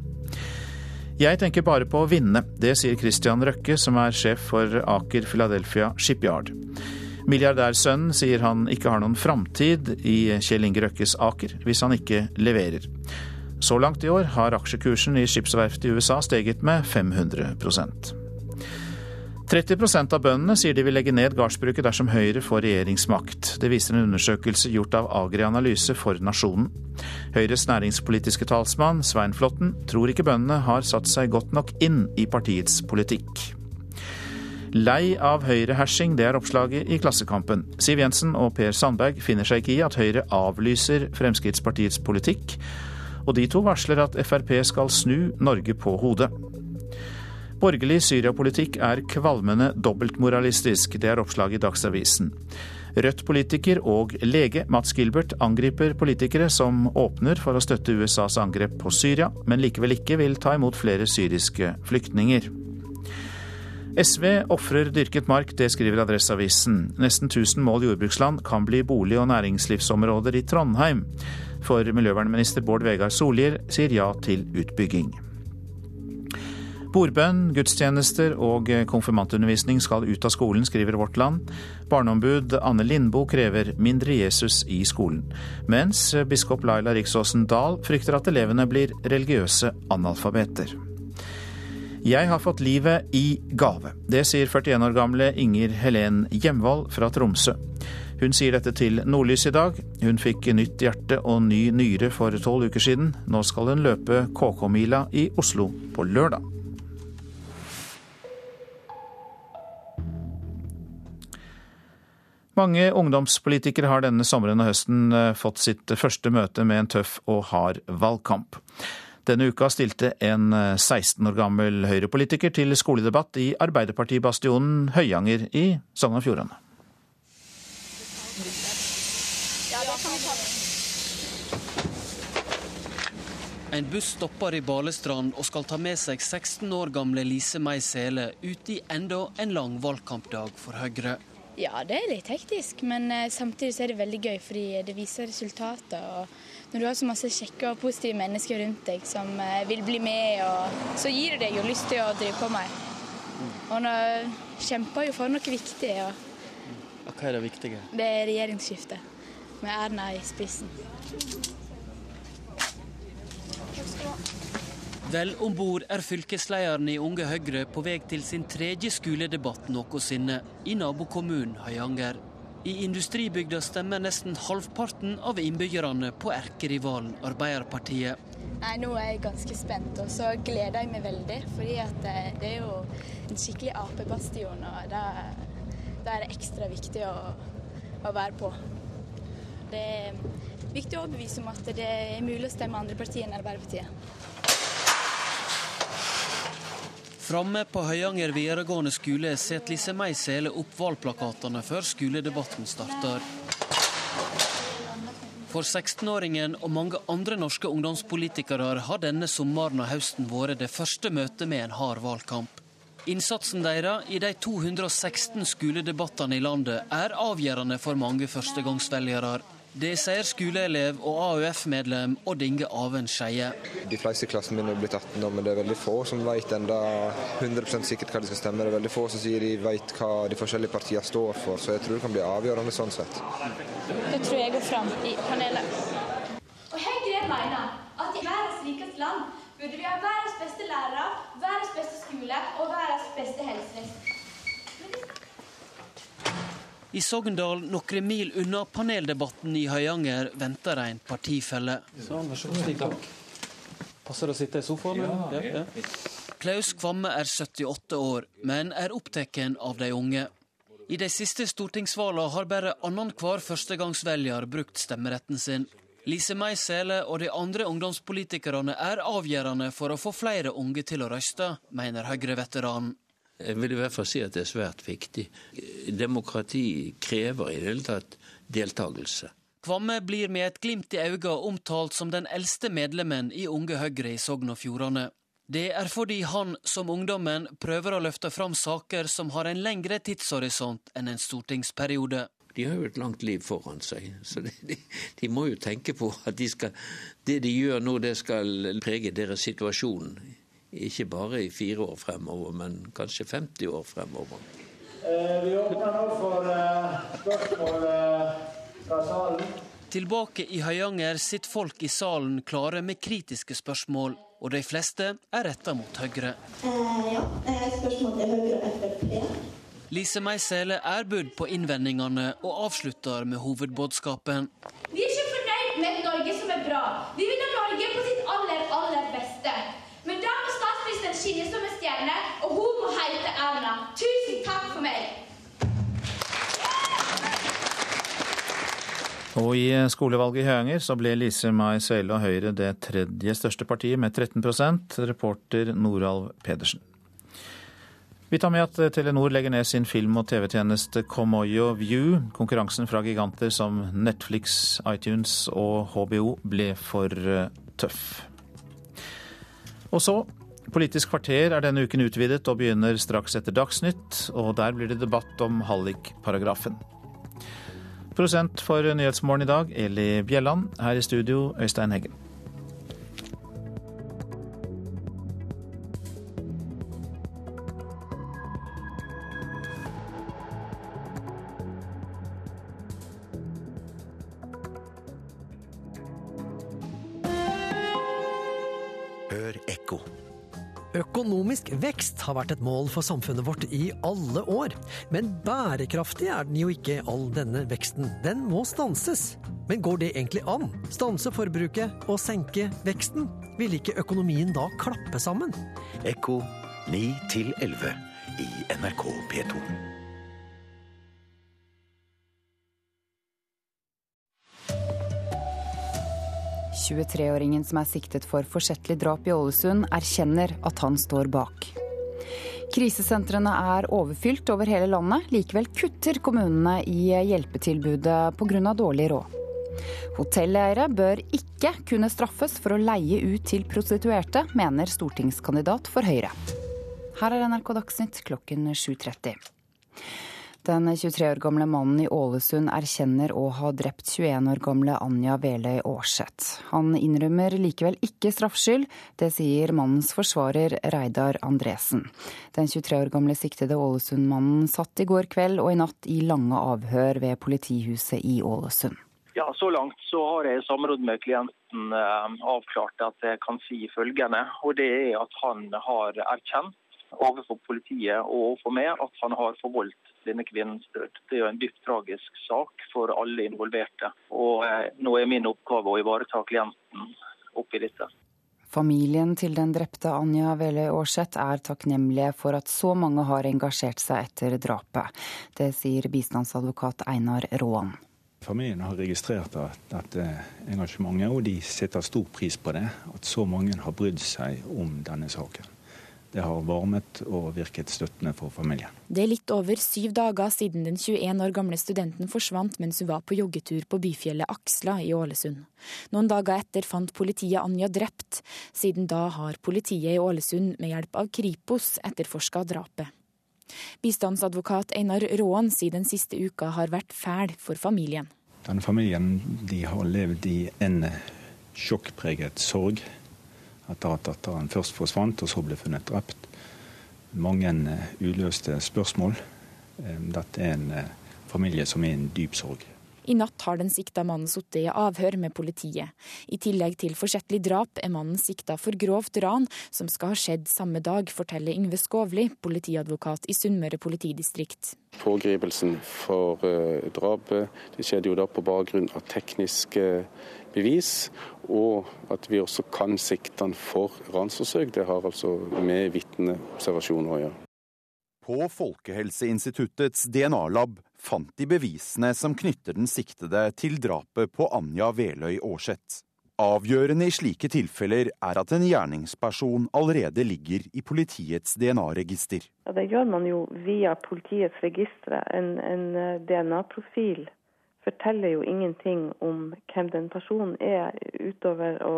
Jeg tenker bare på å vinne. Det sier Christian Røkke, som er sjef for Aker Philadelphia Shipyard. Milliardærsønnen sier han ikke har noen framtid i Kjell Inge Røkkes Aker hvis han ikke leverer. Så langt i år har aksjekursen i skipsverftet i USA steget med 500 30% av bøndene sier de vil legge ned gardsbruket dersom Høyre får regjeringsmakt. Det viser en undersøkelse gjort av Agri Analyse for Nasjonen. Høyres næringspolitiske talsmann Svein Flåtten tror ikke bøndene har satt seg godt nok inn i partiets politikk. Lei av høyrehersing, det er oppslaget i Klassekampen. Siv Jensen og Per Sandberg finner seg ikke i at Høyre avlyser Fremskrittspartiets politikk, og de to varsler at Frp skal snu Norge på hodet. Borgerlig Syria-politikk er kvalmende dobbeltmoralistisk. Det er oppslaget i Dagsavisen. Rødt-politiker og lege Mats Gilbert angriper politikere som åpner for å støtte USAs angrep på Syria, men likevel ikke vil ta imot flere syriske flyktninger. SV ofrer dyrket mark, det skriver Adresseavisen. Nesten 1000 mål jordbruksland kan bli bolig- og næringslivsområder i Trondheim. For miljøvernminister Bård Vegar Solhjell sier ja til utbygging. Bordbønn, gudstjenester og konfirmantundervisning skal ut av skolen, skriver Vårt Land. Barneombud Anne Lindboe krever mindre Jesus i skolen. Mens biskop Laila Riksåsen Dahl frykter at elevene blir religiøse analfabeter. Jeg har fått livet i gave. Det sier 41 år gamle Inger Helen Hjemvold fra Tromsø. Hun sier dette til Nordlys i dag. Hun fikk nytt hjerte og ny nyre for tolv uker siden. Nå skal hun løpe KK-mila i Oslo på lørdag. Mange ungdomspolitikere har denne sommeren og høsten eh, fått sitt første møte med en tøff og hard valgkamp. Denne uka stilte en 16 eh, år gammel høyrepolitiker til skoledebatt i Arbeiderpartibastionen Høyanger i Sogn og Fjordane. En buss stopper i Balestrand og skal ta med seg 16 år gamle Lise May Sele ut i enda en lang valgkampdag for Høyre. Ja, det er litt hektisk, men samtidig samtidig er det veldig gøy fordi det viser resultater. og Når du har så masse kjekke og positive mennesker rundt deg som eh, vil bli med, så gir det deg jo lyst til å drive på mer. Og nå kjemper jo for noe viktig. Og Hva er det viktige? Det er regjeringsskiftet, med Erna i spissen. Vel om bord er fylkeslederen i Unge Høyre på vei til sin tredje skoledebatt noensinne i nabokommunen Høyanger. I industribygda stemmer nesten halvparten av innbyggerne på erkerivalen Arbeiderpartiet. Nei, Nå er jeg ganske spent, og så gleder jeg meg veldig. fordi eh, det er jo en skikkelig Ap-bastion, og da, da, er det ekstra viktig å, å være på. Det er viktig å overbevise om at det er mulig å stemme andre partier enn Arbeiderpartiet. Framme på Høyanger videregående skole setter Lise May Sele opp valgplakatene før skoledebatten starter. For 16-åringen og mange andre norske ungdomspolitikere har denne sommeren og høsten vært det første møtet med en hard valgkamp. Innsatsen deres i de 216 skoledebattene i landet er avgjørende for mange førstegangsvelgere. Det sier skoleelev og AUF-medlem Odd Inge Aven Skeie. De fleste i klassen min er blitt 18 år, men det er veldig få som vet enda 100% sikkert hva de skal stemme. Det er veldig få som sier de vet hva de forskjellige partiene står for, så jeg tror det kan bli avgjørende sånn sett. Det tror jeg går fram i panelet. Og Høyre mener at i verdens rikeste land burde vi ha verdens beste lærere, verdens beste skole og verdens beste helsevesen. I Sogndal, noen mil unna paneldebatten i Høyanger, venter en partifelle. Sånn, vær så god, Stig, takk. Passer det å sitte i sofaen? Ja, ja. Klaus Kvamme er 78 år, men er opptatt av de unge. I de siste stortingsvalgene har bare annenhver førstegangsvelger brukt stemmeretten sin. Lise Meisele og de andre ungdomspolitikerne er avgjørende for å få flere unge til å røyste, mener Høyre-veteranen. Jeg vil i hvert fall si at det er svært viktig. Demokrati krever i det hele tatt deltakelse. Kvamme blir med et glimt i øynene omtalt som den eldste medlemmen i Unge Høyre i Sogn og Fjordane. Det er fordi han, som ungdommen, prøver å løfte fram saker som har en lengre tidshorisont enn en stortingsperiode. De har jo et langt liv foran seg, så de, de, de må jo tenke på at de skal, det de gjør nå, det skal prege deres situasjon ikke bare i fire år fremover, men kanskje 50 år fremover. Eh, vi åpner nå for eh, spørsmål eh, fra salen. Tilbake i Høyanger sitter folk i salen klare med kritiske spørsmål, og de fleste er retta mot Høyre. Eh, ja, spørsmål til Høyre og Frp. Lise Meisele er budd på innvendingene og avslutter med hovedbudskapen. Vi er ikke Og i skolevalget i Høyanger så ble Lise May Svele og Høyre det tredje største partiet med 13% reporter Noralv Pedersen. Vi tar med at Telenor legger ned sin film- og TV-tjeneste Comoyo View. Konkurransen fra giganter som Netflix, iTunes og HBO ble for eh, tøff. Og så Politisk kvarter er denne uken utvidet og begynner straks etter Dagsnytt, og der blir det debatt om hallikparagrafen. Prosent for Nyhetsmorgen i dag, Eli Bjelland. Her i studio, Øystein Heggen. Har vært et mål for samfunnet vårt i alle år. Men bærekraftig er den jo ikke, all denne veksten. Den må stanses. Men går det egentlig an? Stanse forbruket og senke veksten? Vil ikke økonomien da klappe sammen? Ekko 9 til 11 i NRK P2. –23-åringen som er siktet for forsettlig drap i Ålesund, erkjenner at han står bak. Krisesentrene er overfylt over hele landet. Likevel kutter kommunene i hjelpetilbudet pga. dårlig råd. Hotelleiere bør ikke kunne straffes for å leie ut til prostituerte, mener stortingskandidat for Høyre. Her er NRK Dagsnytt klokken 7.30. Den 23 år gamle mannen i Ålesund erkjenner å ha drept 21 år gamle Anja Veløy Aarseth. Han innrømmer likevel ikke straffskyld. Det sier mannens forsvarer Reidar Andresen. Den 23 år gamle siktede Ålesund-mannen satt i går kveld og i natt i lange avhør ved politihuset i Ålesund. Ja, Så langt så har jeg i samråd med klienten eh, avklart at jeg kan si følgende. og Det er at han har erkjent overfor politiet og overfor meg at han har forvoldt denne kvinnens død. Det er jo en dypt tragisk sak for alle involverte. Og eh, Nå er min oppgave å ivareta klienten oppi dette. Familien til den drepte Anja Veløy Aarseth er takknemlige for at så mange har engasjert seg etter drapet. Det sier bistandsadvokat Einar Råan. Familien har registrert dette engasjementet, og de setter stor pris på det. At så mange har brydd seg om denne saken. Det har varmet og virket støttende for familien. Det er litt over syv dager siden den 21 år gamle studenten forsvant mens hun var på joggetur på byfjellet Aksla i Ålesund. Noen dager etter fant politiet Anja drept. Siden da har politiet i Ålesund med hjelp av Kripos etterforska drapet. Bistandsadvokat Einar Råen sier den siste uka har vært fæl for familien. Den familien de har levd i en sjokkpreget sorg etter at datteren først forsvant og så ble funnet drept. Mange uløste spørsmål. Dette er en familie som er i en dyp sorg. I natt har den sikta mannen sittet i avhør med politiet. I tillegg til forsettlig drap er mannen sikta for grovt ran, som skal ha skjedd samme dag, forteller Yngve Skovli, politiadvokat i Sunnmøre politidistrikt. Pågripelsen for drapet skjedde jo da på bakgrunn av tekniske bevis, og at vi også kan sikte han for ransforsøk. Det har altså med vitneobservasjoner å gjøre. På Folkehelseinstituttets DNA-lab fant de bevisene som knytter den siktede til drapet på Anja Veløy Aarseth. Avgjørende i slike tilfeller er at en gjerningsperson allerede ligger i politiets DNA-register. Ja, det gjør man jo via politiets registre. En, en DNA-profil forteller jo ingenting om hvem den personen er, utover å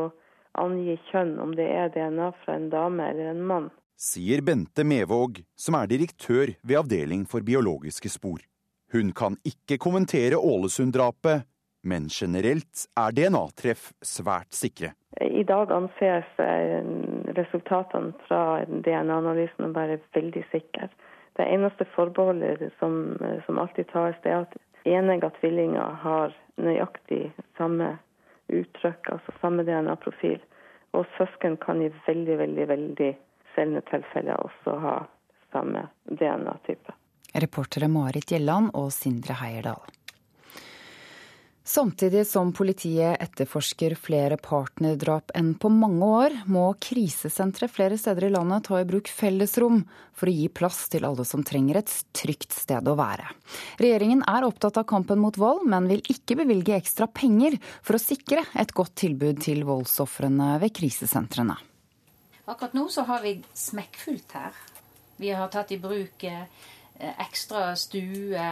angi kjønn, om det er DNA fra en dame eller en mann. Sier Bente Mevåg, som er direktør ved Avdeling for biologiske spor. Hun kan ikke kommentere Ålesund-drapet, men generelt er DNA-treff svært sikre. I dag anses resultatene fra DNA-analysen å være veldig sikre. Det eneste forbeholdet som, som alltid tas, det er at enegga tvillinger har nøyaktig samme uttrykk, altså samme DNA-profil. Og søsken kan i veldig, veldig, veldig sjeldne tilfeller også ha samme DNA-type. Reportere Marit Gjelland og Sindre Heierdal. Samtidig som politiet etterforsker flere partnerdrap enn på mange år, må krisesentre flere steder i landet ta i bruk fellesrom for å gi plass til alle som trenger et trygt sted å være. Regjeringen er opptatt av kampen mot vold, men vil ikke bevilge ekstra penger for å sikre et godt tilbud til voldsofrene ved krisesentrene. Akkurat nå så har vi smekkfullt her. Vi har tatt i bruk ekstra stue.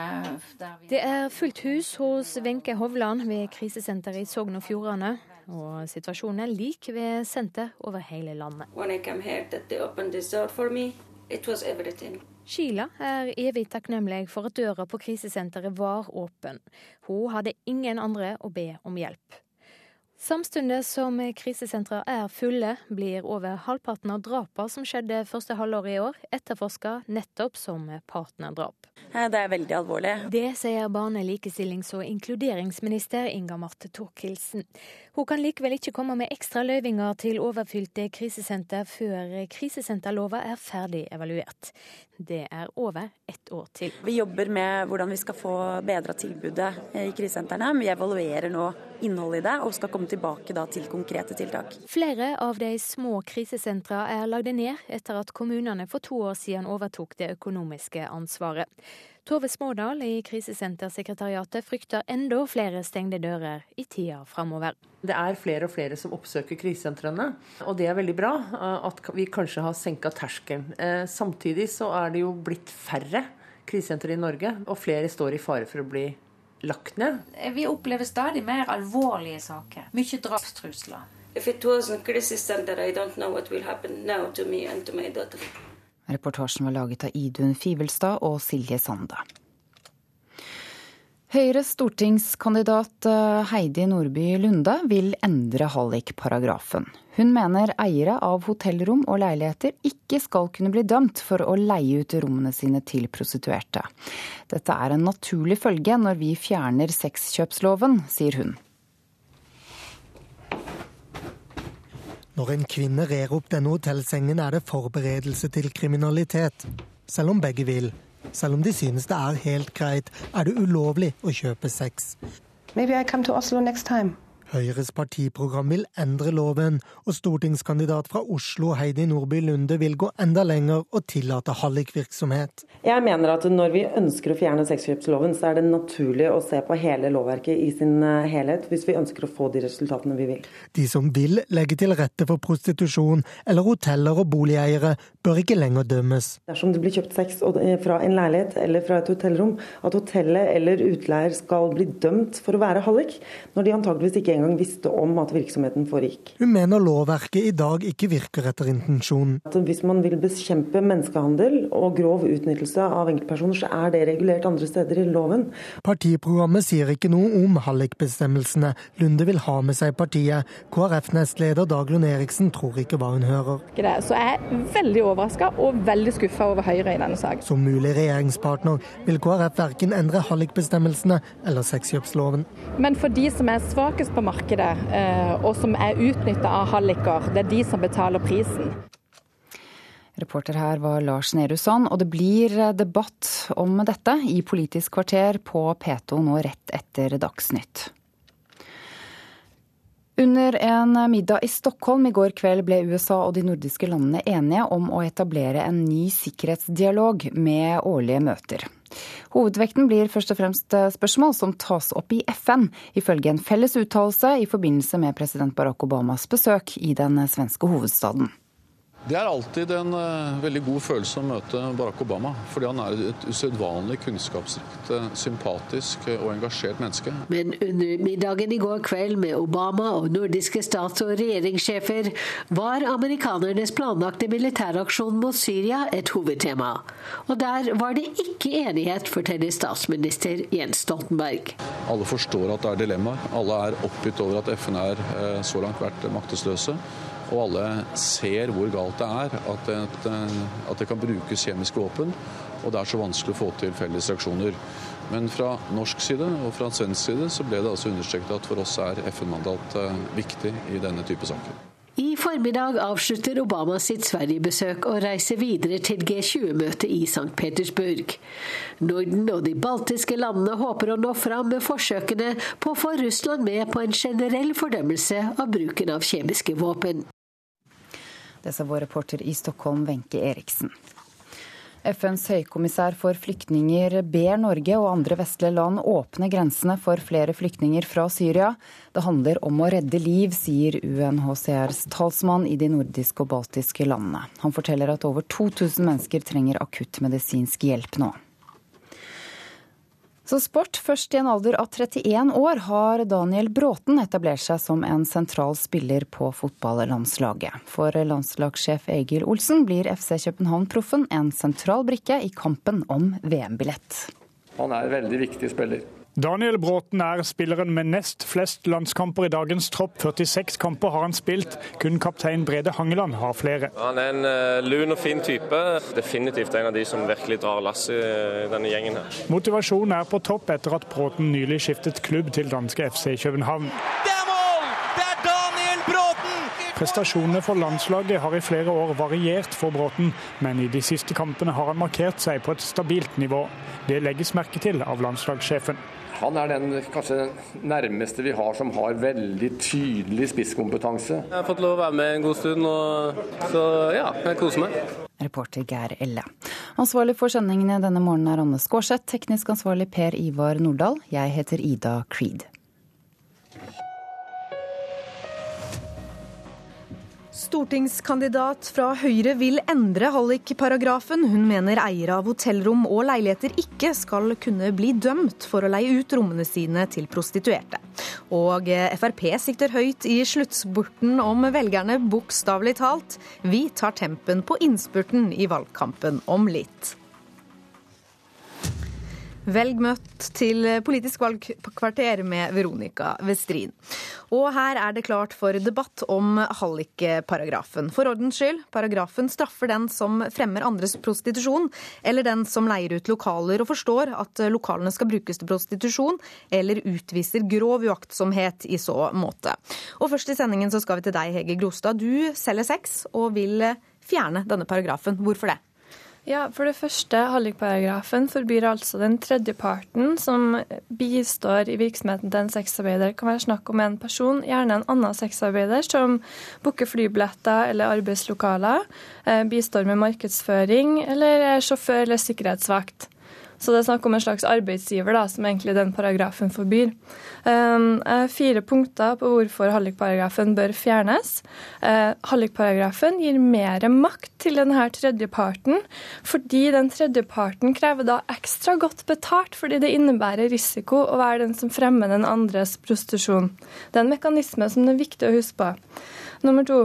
Det er fullt hus hos Wenche Hovland ved krisesenteret i Sogn og Fjordane. Og situasjonen er lik ved senter over hele landet. Sheila er evig takknemlig for at døra på krisesenteret var åpen. Hun hadde ingen andre å be om hjelp. Samtidig som krisesentra er fulle, blir over halvparten av drapene som skjedde første halvår i år, etterforska nettopp som partnerdrap. Det er veldig alvorlig. Det sier barne-, likestillings- og inkluderingsminister Inga Marte Thorkildsen. Hun kan likevel ikke komme med ekstra løyvinger til overfylte krisesenter før krisesenterlova er ferdig evaluert. Det er over ett år til. Vi jobber med hvordan vi skal få bedra tilbudet i krisesentrene. Vi evaluerer nå innholdet i det og skal komme tilbake til konkrete tiltak. Flere av de små krisesentra er lagde ned etter at kommunene for to år siden overtok det økonomiske ansvaret. Tove Smådal i Krisesentersekretariatet frykter enda flere stengte dører i tida framover. Det er flere og flere som oppsøker krisesentrene, og det er veldig bra at vi kanskje har senka terskelen. Samtidig så er det jo blitt færre krisesentre i Norge, og flere står i fare for å bli lagt ned. Vi opplever stadig mer alvorlige saker. Mye drapstrusler. If it wasn't crisis center, I don't know what will happen now to me and to my daughter. Reportasjen var laget av Idun Fivelstad og Silje Sande. Høyres stortingskandidat Heidi Nordby Lunde vil endre hallikparagrafen. Hun mener eiere av hotellrom og leiligheter ikke skal kunne bli dømt for å leie ut rommene sine til prostituerte. Dette er en naturlig følge når vi fjerner sexkjøpsloven, sier hun. Når en kvinne rer opp denne hotellsengen, er det forberedelse til kriminalitet. Selv om begge vil. Selv om de synes det er helt greit, er det ulovlig å kjøpe sex. Maybe I come to Oslo next time. Høyres partiprogram vil endre loven, og stortingskandidat fra Oslo Heidi Nordby Lunde vil gå enda lenger og tillate hallikvirksomhet. Jeg mener at når vi ønsker å fjerne sexkjøpsloven, så er det naturlig å se på hele lovverket i sin eh, helhet, hvis vi ønsker å få de resultatene vi vil. De som vil legge til rette for prostitusjon, eller hoteller og boligeiere, bør ikke lenger dømmes. Dersom det blir kjøpt sex eh, fra en leilighet eller fra et hotellrom, at hotellet eller utleier skal bli dømt for å være hallik, når de antageligvis ikke engang visste om at virksomheten foregikk. Hun mener lovverket i dag ikke virker etter intensjonen. Hvis man vil bekjempe menneskehandel og grov utnyttelse av enkeltpersoner, så er det regulert andre steder i loven. Partiprogrammet sier ikke noe om hallikbestemmelsene Lunde vil ha med seg partiet. KrF-nestleder Dagrun Eriksen tror ikke hva hun hører. Så jeg er veldig overraska og veldig skuffa over Høyre i denne saken. Som mulig regjeringspartner vil KrF verken endre hallikbestemmelsene eller sexkjøpsloven. Men for de som er svakest på markedet, og som er utnytta av halliker, det er de som betaler prisen. Reporter her var Lars Nehru Sand, og det blir debatt om dette i Politisk kvarter på P2 nå rett etter Dagsnytt. Under en middag i Stockholm i går kveld ble USA og de nordiske landene enige om å etablere en ny sikkerhetsdialog med årlige møter. Hovedvekten blir først og fremst spørsmål som tas opp i FN, ifølge en felles uttalelse i forbindelse med president Barack Obamas besøk i den svenske hovedstaden. Det er alltid en uh, veldig god følelse å møte Barack Obama, fordi han er et usedvanlig kunnskapsrikt, sympatisk og engasjert menneske. Men under middagen i går kveld med Obama og nordiske stats- og regjeringssjefer var amerikanernes planlagte militæraksjon mot Syria et hovedtema. Og der var det ikke enighet, forteller statsminister Jens Stoltenberg. Alle forstår at det er dilemmaer. Alle er oppgitt over at FN er så langt vært maktesløse. Og alle ser hvor galt det er at det, at det kan brukes kjemiske våpen. Og det er så vanskelig å få til felles reaksjoner. Men fra norsk side og fra svensk side så ble det altså understreket at for oss er FN-mandat viktig i denne type saker. I formiddag avslutter Obama sitt Sverigebesøk og reiser videre til G20-møtet i St. Petersburg. Norden og de baltiske landene håper å nå fram med forsøkene på å få Russland med på en generell fordømmelse av bruken av kjemiske våpen. Det sa vår reporter i Stockholm, Wenche Eriksen. FNs høykommissær for flyktninger ber Norge og andre vestlige land åpne grensene for flere flyktninger fra Syria. Det handler om å redde liv, sier UNHCRs talsmann i de nordiske og baltiske landene. Han forteller at over 2000 mennesker trenger akutt medisinsk hjelp nå. Så sport. Først i en alder av 31 år har Daniel Bråten etablert seg som en sentral spiller på fotballandslaget. For landslagssjef Egil Olsen blir FC København-proffen en sentral brikke i kampen om VM-billett. Han er en veldig viktig spiller. Daniel Bråten er spilleren med nest flest landskamper i dagens tropp. 46 kamper har han spilt. Kun kaptein Brede Hangeland har flere. Han er en uh, lun og fin type. Definitivt en av de som virkelig drar lasset i denne gjengen her. Motivasjonen er på topp etter at Bråten nylig skiftet klubb til danske FC København. Det er mål! Det er Daniel Bråten! Prestasjonene for landslaget har i flere år variert for Bråten, men i de siste kampene har han markert seg på et stabilt nivå. Det legges merke til av landslagssjefen. Han er den kanskje nærmeste vi har som har veldig tydelig spisskompetanse. Jeg har fått lov å være med en god stund, og, så ja, jeg koser meg. Reporter Geir Elle. Ansvarlig for sendingene denne morgenen er Anne Skårseth, teknisk ansvarlig Per Ivar Nordahl. Jeg heter Ida Creed. Stortingskandidat fra Høyre vil endre hallikparagrafen. Hun mener eiere av hotellrom og leiligheter ikke skal kunne bli dømt for å leie ut rommene sine til prostituerte. Og Frp sikter høyt i sluttspurten om velgerne, bokstavelig talt. Vi tar tempen på innspurten i valgkampen om litt. Velg møtt til Politisk valgkvarter med Veronica Westrin. Og her er det klart for debatt om hallikparagrafen. For ordens skyld, paragrafen straffer den som fremmer andres prostitusjon, eller den som leier ut lokaler og forstår at lokalene skal brukes til prostitusjon, eller utviser grov uaktsomhet i så måte. Og først i sendingen så skal vi til deg, Hege Grostad. Du selger sex og vil fjerne denne paragrafen. Hvorfor det? Ja, For det første, hallikparagrafen forbyr altså den tredjeparten som bistår i virksomheten til en sexarbeider. Det kan være snakk om en person, gjerne en annen sexarbeider, som booker flybilletter eller arbeidslokaler, bistår med markedsføring eller er sjåfør eller sikkerhetsvakt. Så det er snakk om en slags arbeidsgiver, da, som egentlig den paragrafen forbyr. Um, fire punkter på hvorfor hallikparagrafen bør fjernes. Uh, hallikparagrafen gir mer makt til denne tredjeparten, fordi den tredjeparten krever da ekstra godt betalt, fordi det innebærer risiko å være den som fremmer den andres prostitusjon. Det er en mekanisme som det er viktig å huske på. Nummer to.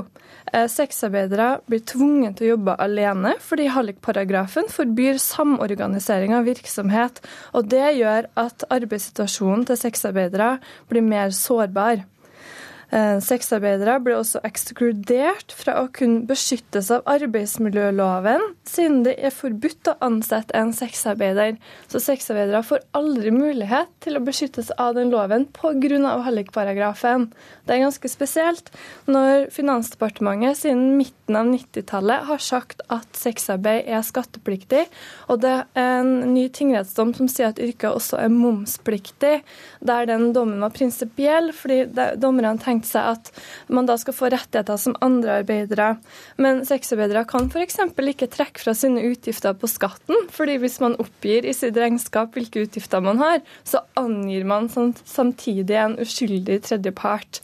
Sexarbeidere blir tvunget til å jobbe alene fordi hallikparagrafen forbyr samorganisering av virksomhet. Og det gjør at arbeidssituasjonen til sexarbeidere blir mer sårbar. Sexarbeidere ble også ekskludert fra å kunne beskyttes av arbeidsmiljøloven, siden det er forbudt å ansette en sexarbeider. Så sexarbeidere får aldri mulighet til å beskyttes av den loven pga. hallikparagrafen. Det er ganske spesielt når Finansdepartementet siden midten av 90-tallet har sagt at sexarbeid er skattepliktig, og det er en ny tingrettsdom som sier at yrket også er momspliktig, der den dommen var prinsipiell, fordi dommerne tenkte seg at man da skal få rettigheter som andre arbeidere. Men sexarbeidere kan f.eks. ikke trekke fra sine utgifter på skatten, fordi hvis man oppgir i sitt regnskap hvilke utgifter man har, så angir man samtidig en uskyldig tredjepart.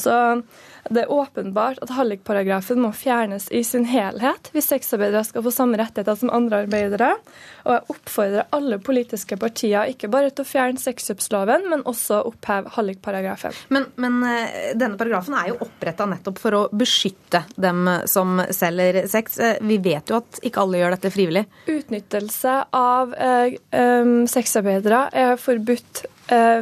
Så det er åpenbart at hallikparagrafen må fjernes i sin helhet hvis sexarbeidere skal få samme rettigheter som andre arbeidere. Og jeg oppfordrer alle politiske partier ikke bare til å fjerne sexkjøpsloven, men også oppheve hallikparagrafen. Men, men denne paragrafen er jo oppretta nettopp for å beskytte dem som selger sex. Vi vet jo at ikke alle gjør dette frivillig. Utnyttelse av eh, eh, sexarbeidere er forbudt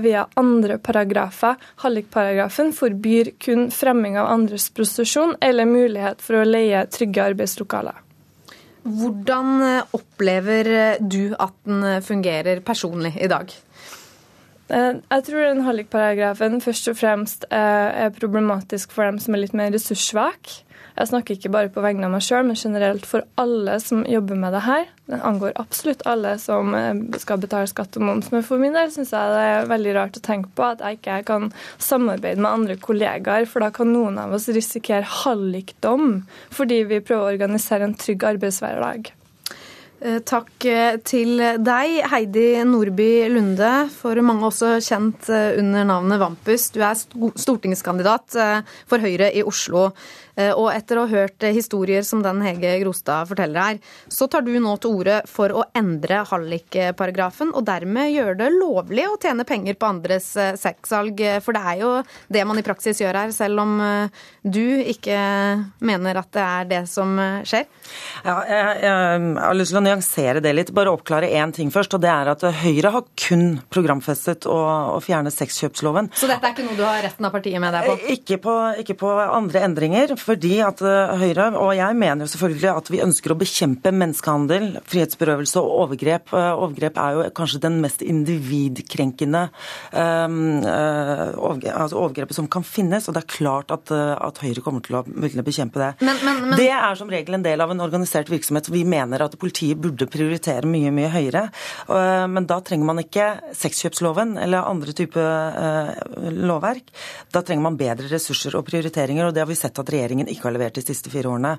via andre paragrafer. Hallikparagrafen forbyr kun fremming av andres prostitusjon eller mulighet for å leie trygge arbeidslokaler. Hvordan opplever du at den fungerer personlig i dag? Jeg tror den hallikparagrafen først og fremst er problematisk for dem som er litt mer ressurssvake. Jeg snakker ikke bare på vegne av meg sjøl, men generelt for alle som jobber med det her. Den angår absolutt alle som skal betale skatt og moms. Men for min del syns jeg det er veldig rart å tenke på at jeg ikke kan samarbeide med andre kollegaer, for da kan noen av oss risikere hallikdom fordi vi prøver å organisere en trygg arbeidshverdag. Eh, takk eh, til deg, Heidi Nordby Lunde, for mange også kjent eh, under navnet Vampus. Du er stortingskandidat for Høyre i Oslo. Eh, og etter å ha hørt eh, historier som den Hege Grostad forteller her, så tar du nå til orde for å endre hallikparagrafen, og dermed gjøre det lovlig å tjene penger på andres eh, sexsalg. For det er jo det man i praksis gjør her, selv om du ikke mener at det er det som skjer? Ja, jeg, jeg har lyst til å nyansere det litt. Bare oppklare én ting først. og det er at Høyre har kun programfestet å, å fjerne sexkjøpsloven. Så dette er ikke noe du har retten av partiet med deg på? Ikke på, ikke på andre endringer fordi at eh, Høyre, og jeg mener jo selvfølgelig at vi ønsker å bekjempe menneskehandel, frihetsberøvelse og overgrep. Eh, overgrep er jo kanskje den mest individkrenkende um, altså overgrepet som kan finnes. Og det er klart at, at Høyre kommer til å ville bekjempe det. Men, men, men... Det er som regel en del av en organisert virksomhet. Vi mener at politiet burde prioritere mye, mye høyere. Men da trenger man ikke sexkjøpsloven eller andre type lovverk. Da trenger man bedre ressurser og prioriteringer, og det har vi sett at regjeringen regjeringen ikke har levert de siste fire årene.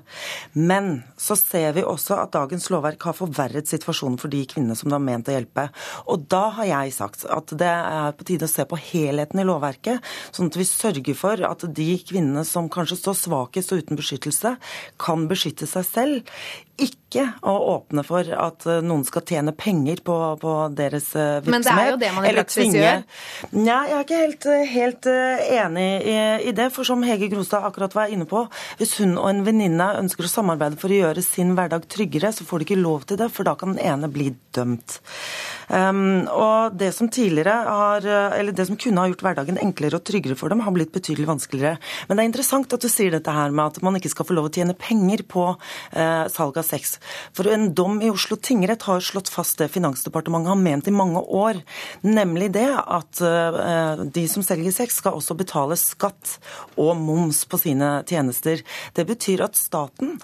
Men så ser vi også at dagens lovverk har forverret situasjonen for de kvinnene som det var ment å hjelpe. Og da har jeg sagt at det er på tide å se på helheten i lovverket, sånn at vi sørger for at de kvinnene som kanskje står svakest og uten beskyttelse, kan beskytte seg selv ikke å åpne for at eh, noen skal tjene penger på, på deres virksomhet. Eh, Men det er jo det man i praksis gjør? Nei, jeg er ikke helt, eh, helt enig i, i, det. For som Hege Grostad akkurat var inne på, hvis hun og en venninne ønsker å samarbeide for å gjøre sin hverdag tryggere, så får de ikke lov til det, for da kan den ene bli dømt. Um, og det som tidligere har, eller det som kunne ha gjort hverdagen enklere og tryggere for dem, har blitt betydelig vanskeligere. Men det er interessant at du sier dette her med at man ikke skal få lov å tjene penger på uh, salg av sex. For en dom i Oslo tingrett har slått fast det Finansdepartementet har ment i mange år, nemlig det at uh, de som selger sex, skal også betale skatt og moms på sine tjenester. Det betyr at staten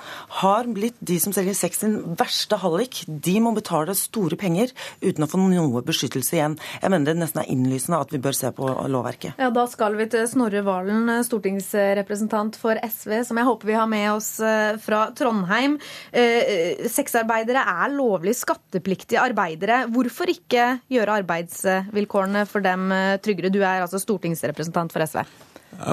har blitt de som selger sex sin verste hallik. De må betale store penger uten å få noe beskyttelse igjen. Jeg mener det nesten er innlysende at vi bør se på lovverket. Ja, Da skal vi til Snorre Valen, stortingsrepresentant for SV, som jeg håper vi har med oss eh, fra Trondheim. Eh, sexarbeidere er lovlig skattepliktige arbeidere. Hvorfor ikke gjøre arbeidsvilkårene for dem eh, tryggere? Du er altså stortingsrepresentant for SV.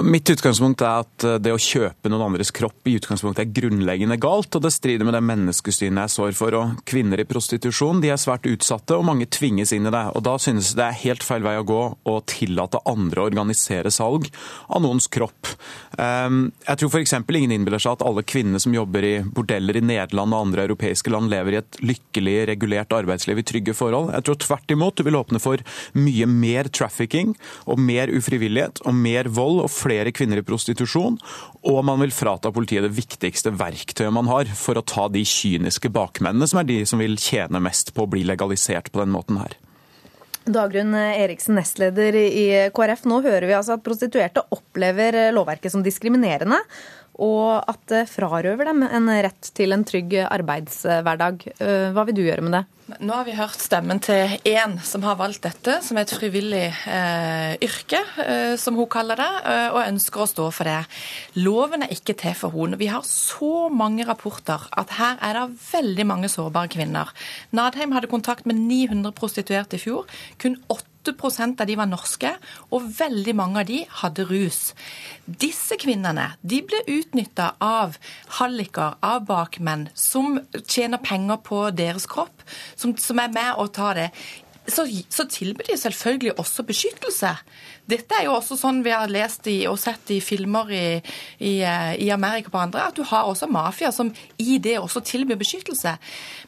Mitt utgangspunkt er at eh, det å kjøpe noen andres kropp i utgangspunktet er grunnleggende galt, og det strider med det menneskesynet jeg sår for. Og kvinner i prostitusjon de er svært utsatte, og mange tvinges inn i det. Og Da synes det er helt feil vei å gå å tillate andre å organisere salg av noens kropp. Ehm, jeg tror f.eks. ingen innbiller seg at alle kvinnene som jobber i bordeller i Nederland og andre europeiske land, lever i et lykkelig, regulert arbeidsliv i trygge forhold. Jeg tror tvert imot du vil åpne for mye mer trafficking og mer ufrivillighet og mer vold. Og flere kvinner i prostitusjon, og man vil frata politiet det viktigste verktøyet man har for å ta de kyniske bakmennene, som er de som vil tjene mest på å bli legalisert på den måten her. Dagrun Eriksen, nestleder i KrF. Nå hører vi altså at prostituerte opplever lovverket som diskriminerende, og at det frarøver dem en rett til en trygg arbeidshverdag. Hva vil du gjøre med det? Nå har vi hørt stemmen til én som har valgt dette som et frivillig eh, yrke, eh, som hun kaller det, eh, og ønsker å stå for det. Loven er ikke til for henne. Vi har så mange rapporter at her er det veldig mange sårbare kvinner. Nadheim hadde kontakt med 900 prostituerte i fjor. Kun 8 av de var norske, og veldig mange av de hadde rus. Disse kvinnene de ble utnytta av halliker, av bakmenn, som tjener penger på deres kropp, som, som er med å ta det. Så, så tilbyr de selvfølgelig også beskyttelse. Dette er jo også sånn vi har lest i, og sett i filmer i, i, i, Amerika på andre, at du har også mafia som i det også tilbyr beskyttelse.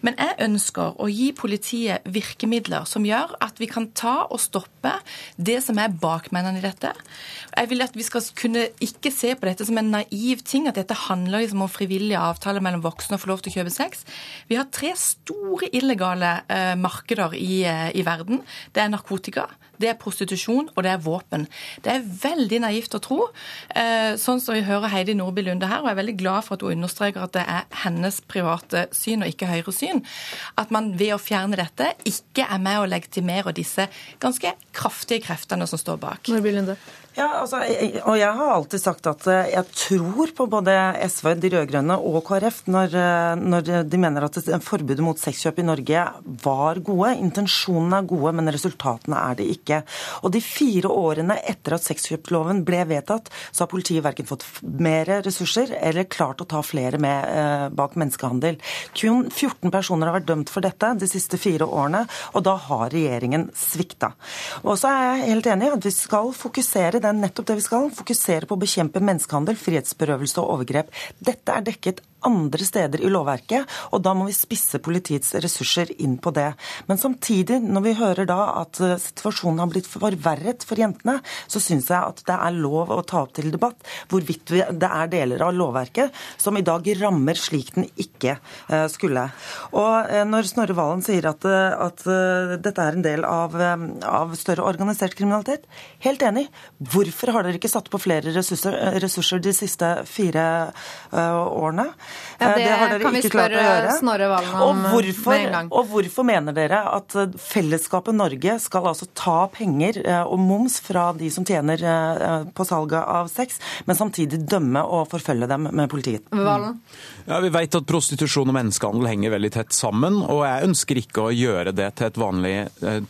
Men jeg ønsker å gi politiet virkemidler som gjør at vi kan ta og stoppe det som er bakmennene i dette. Jeg vil at vi skal kunne ikke se på dette som en naiv ting, at dette handler liksom om frivillige avtaler mellom voksne og få lov til å kjøpe sex. Vi har tre store illegale eh, markeder i, eh, i verden. Det er narkotika det er prostitusjon, og det er våpen. Det er veldig naivt å tro, eh, sånn som vi hører Heidi Nordby Lunde her, og jeg er veldig glad for at hun understreker at det er hennes private syn og ikke Høyres syn, at man ved å fjerne dette ikke er med å legitimere disse ganske kraftige kreftene som står bak. Nordby Lunde. Ja, altså, og jeg har alltid sagt at eh, jeg tror på både SV, de rød-grønne og KrF når, eh, når, de mener at forbudet mot sexkjøp i Norge var gode. Intensjonene er gode, men resultatene er det ikke. Og de fire årene etter at sexkjøpsloven ble vedtatt, så har politiet verken fått mer ressurser eller klart å ta flere med eh, bak menneskehandel. Kun 14 personer har vært dømt for dette de siste fire årene, og da har regjeringen svikta. Og så er jeg helt enig i at vi skal fokusere det er nettopp det vi skal. Fokusere på å bekjempe menneskehandel, frihetsberøvelse og overgrep. Dette er dekket andre steder i lovverket, og da må vi spisse politiets ressurser inn på det. Men samtidig, når vi hører da at eh, situasjonen har blitt forverret for jentene, så syns jeg at det er lov å ta opp til debatt hvorvidt det er deler av lovverket som i dag rammer slik den ikke eh, skulle. Og eh, når Snorre Valen sier at, at dette er en del av, av, større organisert kriminalitet, helt enig. Hvorfor har dere ikke satt på flere ressurser, ressurser de siste fire årene? Ja, det, det, har dere kan ikke klart å gjøre. Snorre Valen om og hvorfor, med en gang. Og hvorfor mener dere at eh, fellesskapet Norge skal altså ta penger eh, og moms fra de som tjener eh, på salget av sex, men samtidig dømme og forfølge dem med politiet? Valen? Ja, Vi vet at prostitusjon og menneskehandel henger veldig tett sammen, og jeg ønsker ikke å gjøre det til et vanlig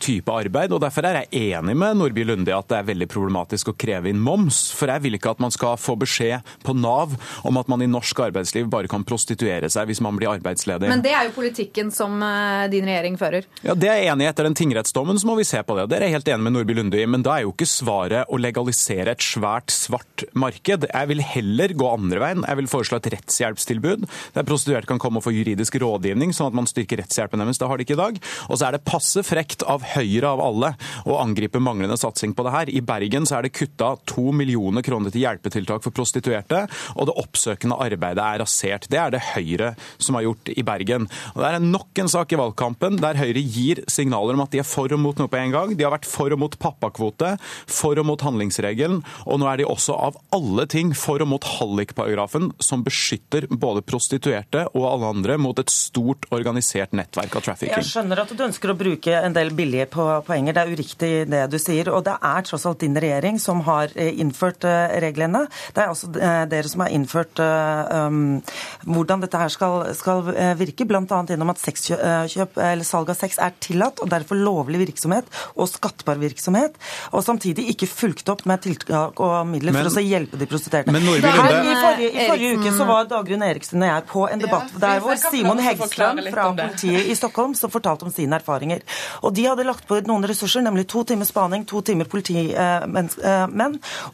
type arbeid. og Derfor er jeg enig med Nordby Lunde i at det er veldig problematisk å kreve inn moms. For jeg vil ikke at man skal få beskjed på Nav om at man i norsk arbeidsliv bare kan prostituere seg hvis man blir arbeidsledig. Men det er jo politikken som eh, din regjering fører. Ja, Det er jeg enig i. Etter den tingrettsdommen så må vi se på det. Det er helt enig med Nordby Lunde i. Men da er jo ikke svaret å legalisere et svært svart marked. Jeg vil heller gå andre veien. Jeg vil foreslå et rettshjelpstilbud der prostituerte kan komme og få juridisk rådgivning, sånn at man styrker rettshjelpen deres. Det har de ikke i dag. Og så er det passe frekt av Høyre av alle å angripe manglende satsing på det her. I Bergen så er det kutta to millioner kroner til hjelpetiltak for prostituerte, og det oppsøkende arbeidet er rasert. Det er det Høyre som har gjort i Bergen. Og Det er nok en sak i valgkampen der Høyre gir signaler om at de er for og mot noe på en gang. De har vært for og mot pappakvote, for og mot handlingsregelen, og nå er de også av alle ting for og mot hallikparagrafen, som beskytter både prostituerte og alle andre mot et stort organisert nettverk av trafficking. Jeg skjønner at du ønsker å bruke en del billige poenger. Det er uriktig det du sier. Og det er tross alt din regjering som har eh, innført eh, reglene. Det er altså eh, dere som har innført um, hvordan dette her skal, skal eh, virke, bl.a. gjennom at sexkjøp, eller salg av sex er tillatt, og derfor lovlig virksomhet og skattbar virksomhet, og samtidig ikke fulgt opp med tiltak og midler men, for å hjelpe de prostituerte. Men Norge, Her, i, forrige, I forrige uke så var Dagrun Eriksen og jeg på en debatt ja, der hvor Simon Hegsland fra politiet i Stockholm som fortalte om sine erfaringer. Og de hadde lagt på noen ressurser, nemlig to timer spaning, to timer politimenn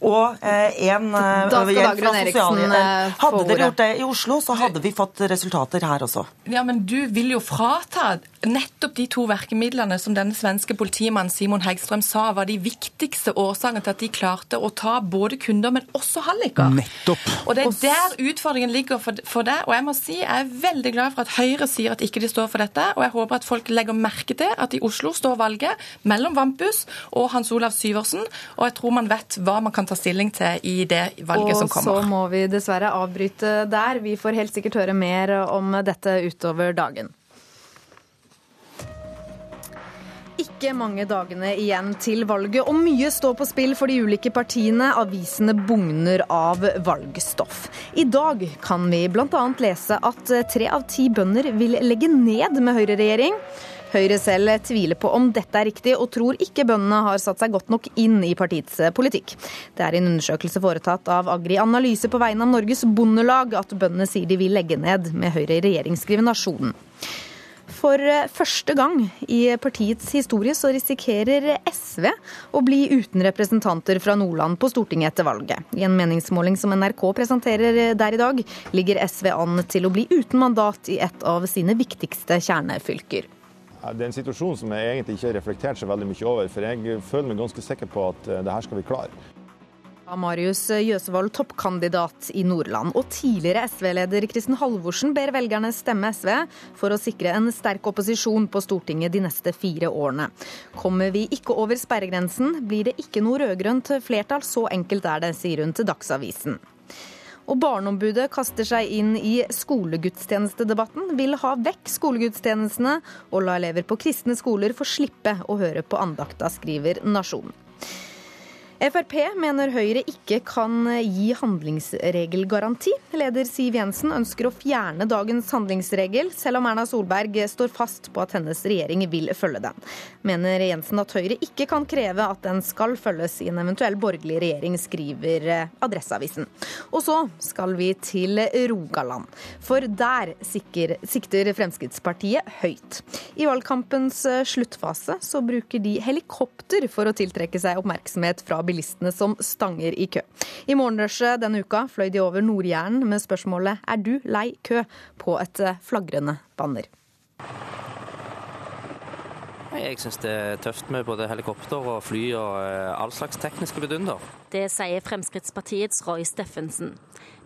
og én hjelp fra sosialhjelp. Hadde dere gjort det i Oslo, så hadde vi fått resultater her også. Ja, Men du vil jo frata nettopp de to verkemidlene som denne svenske politimannen Simon Hegstrøm sa var de viktigste årsakene til at de klarte å ta både kunder, men også halliker. Nettopp. Og det er der utfordringen ligger for, for det. Og jeg må si, jeg er veldig glad for at Høyre sier at ikke de står for dette, og jeg håper at folk legger merke til at i Oslo står valget mellom Vampus og Hans Olav Syversen, og jeg tror man vet hva man kan ta stilling til i det valget og som kommer. Og så må vi dessverre avbryte der. Vi får helt sikkert høre mer om dette utover dagen. Ikke mange dagene igjen til valget, og mye står på spill for de ulike partiene. Avisene bugner av valgstoff. I dag kan vi bl.a. lese at tre av ti bønder vil legge ned med høyreregjering. Høyre selv tviler på om dette er riktig, og tror ikke bøndene har satt seg godt nok inn i partiets politikk. Det er en undersøkelse foretatt av Agri Analyse på vegne av Norges Bondelag at bøndene sier de vil legge ned med Høyre i regjering, skriver Nasjonen. For første gang i partiets historie så risikerer SV å bli uten representanter fra Nordland på Stortinget etter valget. I en meningsmåling som NRK presenterer der i dag, ligger SV an til å bli uten mandat i et av sine viktigste kjernefylker. Det er en situasjon som jeg egentlig ikke har reflektert så veldig mye over, for jeg føler meg ganske sikker på at eh, det her skal vi klare. Marius Jøsevold, toppkandidat i Nordland. Og tidligere SV-leder Kristin Halvorsen ber velgerne stemme SV for å sikre en sterk opposisjon på Stortinget de neste fire årene. Kommer vi ikke over sperregrensen, blir det ikke noe rød-grønt flertall. Så enkelt er det, sier hun til Dagsavisen. Og Barneombudet kaster seg inn i skolegudstjenestedebatten, vil ha vekk skolegudstjenestene og la elever på kristne skoler få slippe å høre på andakta, skriver Nasjonen. Frp mener Høyre ikke kan gi handlingsregelgaranti. Leder Siv Jensen ønsker å fjerne dagens handlingsregel, selv om Erna Solberg står fast på at hennes regjering vil følge den. Mener Jensen at Høyre ikke kan kreve at den skal følges i en eventuell borgerlig regjering, skriver Adresseavisen. Og så skal vi til Rogaland, for der sikter Fremskrittspartiet høyt. I valgkampens sluttfase så bruker de helikopter for å tiltrekke seg oppmerksomhet fra bilistene som stanger i kø. I morgenrushet denne uka fløy de over Nord-Jæren med spørsmålet 'Er du lei kø?' på et flagrende banner. Jeg syns det er tøft med både helikopter og fly og all slags tekniske vidunder. Det sier Fremskrittspartiets Roy Steffensen.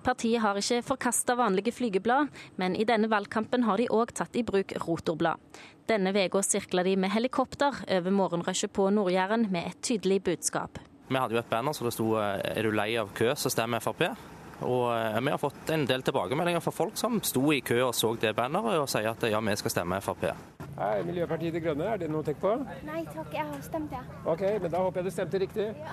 Partiet har ikke forkasta vanlige flygeblad, men i denne valgkampen har de òg tatt i bruk rotorblad. Denne uka sirkla de med helikopter over morgenrushet på Nord-Jæren med et tydelig budskap. Vi hadde jo et banner så det sto 'Er du lei av kø, så stem Frp'. Og vi har fått en del tilbakemeldinger fra folk som sto i kø og så det banneret, og sier at ja, vi skal stemme Frp. Hei, Miljøpartiet De Grønne, er det noe å tenke på? Nei takk, jeg har stemt. Ja. Ok, men da håper jeg du stemte riktig. Ja.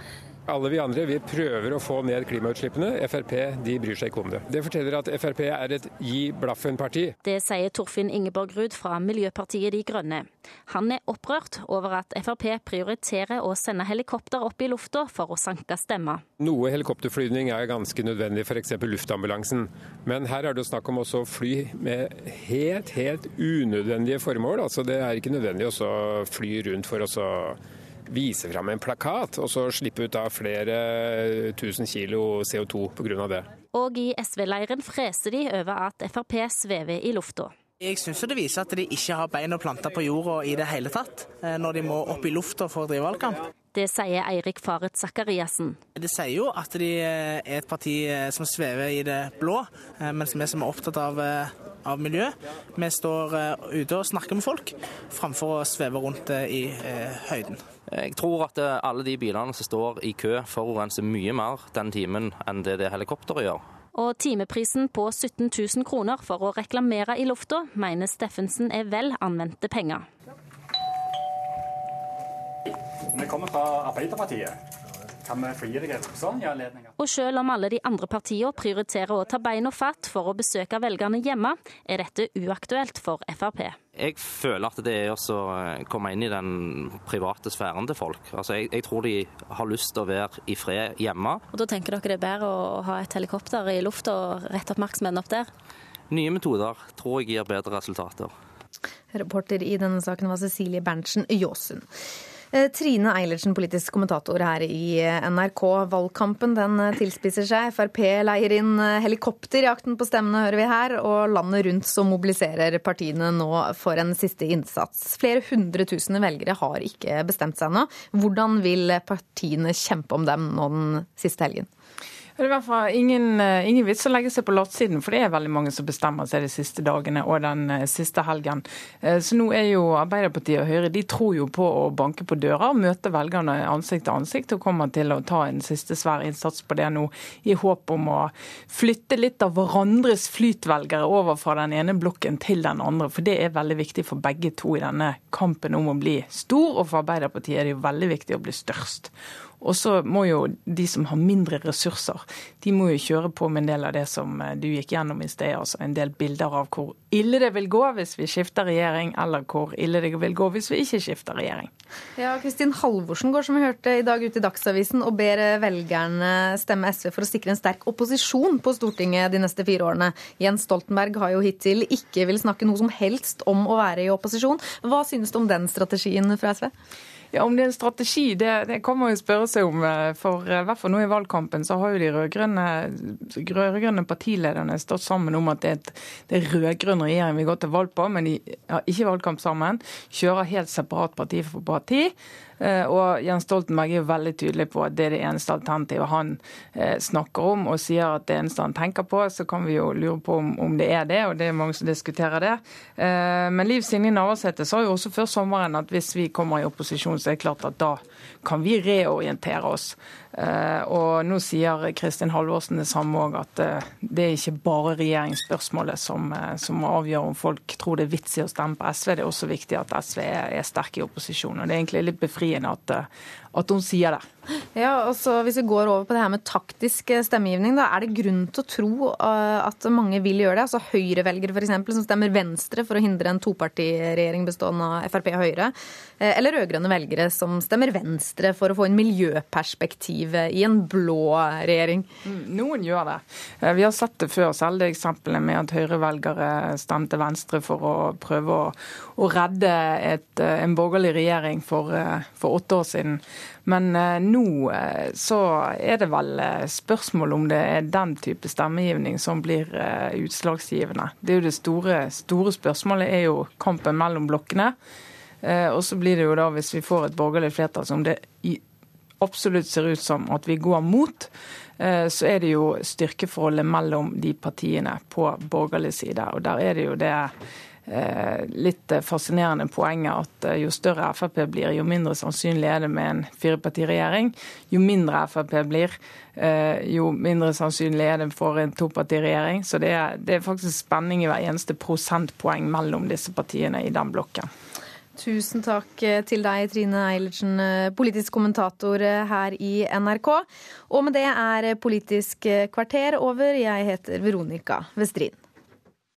Alle vi andre vi prøver å få ned klimautslippene. Frp de bryr seg ikke om det. Det forteller at Frp er et gi blaffen-parti. Det sier Torfinn Ingeborg Ruud fra Miljøpartiet De Grønne. Han er opprørt over at Frp prioriterer å sende helikopter opp i lufta for å sanke stemmer. Noe helikopterflyvning er ganske nødvendig, f.eks. luftambulansen. Men her er det snakk om også fly med helt, helt unødvendige formål. Altså Det er ikke nødvendig å fly rundt for å vise fram en plakat, og så slippe ut av flere tusen kilo CO2 pga. det. Og i SV-leiren freser de over at Frp svever i lufta. Jeg syns det viser at de ikke har bein å plante på jorda i det hele tatt, når de må opp i lufta for å drive valgkamp. Det sier Eirik Faret Sakariassen. Det sier jo at de er et parti som svever i det blå, mens vi som er opptatt av, av miljø, vi står ute og snakker med folk, framfor å sveve rundt i høyden. Jeg tror at alle de bilene som står i kø forurenser mye mer den timen enn det det helikopteret gjør. Og timeprisen på 17 000 kroner for å reklamere i lufta, mener Steffensen er vel anvendte penger. Vi kommer fra Arbeiderpartiet. Kan vi få gi deg en rose i anledning? Og selv om alle de andre partiene prioriterer å ta beina fatt for å besøke velgerne hjemme, er dette uaktuelt for Frp. Jeg føler at det er å komme inn i den private sfæren til folk. Altså, jeg, jeg, tror de har lyst til å være i fred hjemme. Og Da tenker dere det er bedre å ha et helikopter i lufta og rette oppmerksomheten opp der? Nye metoder tror jeg gir bedre resultater. Reporter i denne saken var Cecilie Berntsen Jåsund. Trine Eilertsen, politisk kommentator her i NRK. Valgkampen den tilspisser seg. Frp leier inn helikopter i jakten på stemmene, hører vi her. Og landet rundt så mobiliserer partiene nå for en siste innsats. Flere hundre tusen velgere har ikke bestemt seg ennå. Hvordan vil partiene kjempe om dem nå den siste helgen? Det er i hvert fall ingen, ingen vits å legge seg på lottsiden, for det er veldig mange som bestemmer seg de siste dagene og den siste helgen. Så nå er jo Arbeiderpartiet og Høyre de tror jo på å banke på døra og møte velgerne ansikt til ansikt, og kommer til å ta en siste svær innsats på det nå, i håp om å flytte litt av hverandres flytvelgere over fra den ene blokken til den andre. For det er veldig viktig for begge to i denne kampen om å bli stor, og for Arbeiderpartiet er det jo veldig viktig å bli størst. Og så må jo de som har mindre ressurser, de må jo kjøre på med en del av det som du gikk gjennom i sted. Altså en del bilder av hvor ille det vil gå hvis vi skifter regjering, eller hvor ille det vil gå hvis vi ikke skifter regjering. Ja, Kristin Halvorsen går som vi hørte i dag ut i Dagsavisen og ber velgerne stemme SV for å sikre en sterk opposisjon på Stortinget de neste fire årene. Jens Stoltenberg har jo hittil ikke vil snakke noe som helst om å være i opposisjon. Hva synes du om den strategien fra SV? Ja, Om det er en strategi, det, det kan man jo spørre seg om. For i hvert fall nå i valgkampen så har jo de rød-grønne partilederne stått sammen om at det er, et, rød-grønn regjering vi går til valg på, men de har ikke valgkamp sammen. Kjører helt separat parti for parti. Og Jens Stoltenberg er jo veldig tydelig på at det er det eneste alternativet han snakker om, og sier at det eneste han tenker på. Så kan vi jo lure på om, om det er det, og det er mange som diskuterer det. Men Liv Signe Navarsete sa jo også før sommeren at hvis vi kommer i opposisjon, så er det klart at da kan vi reorientere oss. Og nå sier Kristin Halvorsen det samme òg, at det er ikke bare regjeringsspørsmålet som, som avgjør om folk tror det er vits i å stemme på SV. Det er også viktig at SV er sterk i opposisjon. og Det er egentlig litt befriende at, at hun sier det. Ja, og så Hvis vi går over på det her med taktisk eh, stemmegivning, da, er det grunn til å tro uh, at mange vil gjøre det? Altså Høyrevelgere f.eks. som stemmer Venstre for å hindre en topartiregjering bestående av Frp og Høyre. Uh, eller rød-grønne velgere som stemmer Venstre for å få inn miljøperspektivet i en blå regjering. Mm, noen gjør det. Vi har sett det før, selv det eksempelet med at Høyre-velgere stemte Venstre for å prøve å, å redde et, en borgerlig regjering for, for åtte år siden. Men eh, nå eh, så er det vel eh, spørsmål om det er den type stemmegivning som blir utslagsgivende. Det er jo det store, store spørsmålet er jo kampen mellom blokkene. Og så blir det jo da, hvis vi får et borgerlig flertall som det absolutt ser ut som at vi går mot, så er det jo styrkeforholdet mellom de partiene på borgerlig side. Og der er det jo det litt fascinerende poenget at eh, jo større Frp blir, jo mindre sannsynlig er det med en firepartiregjering. Jo mindre Frp blir, eh, jo mindre sannsynlig er det for en topartiregjering. Så det er, det er faktisk spenning i hver eneste prosentpoeng mellom disse partiene i den blokken. Tusen takk til deg, Trine Eilertsen, politisk kommentator her i NRK. Og med det er Politisk kvarter over. Jeg heter Veronica Westrin.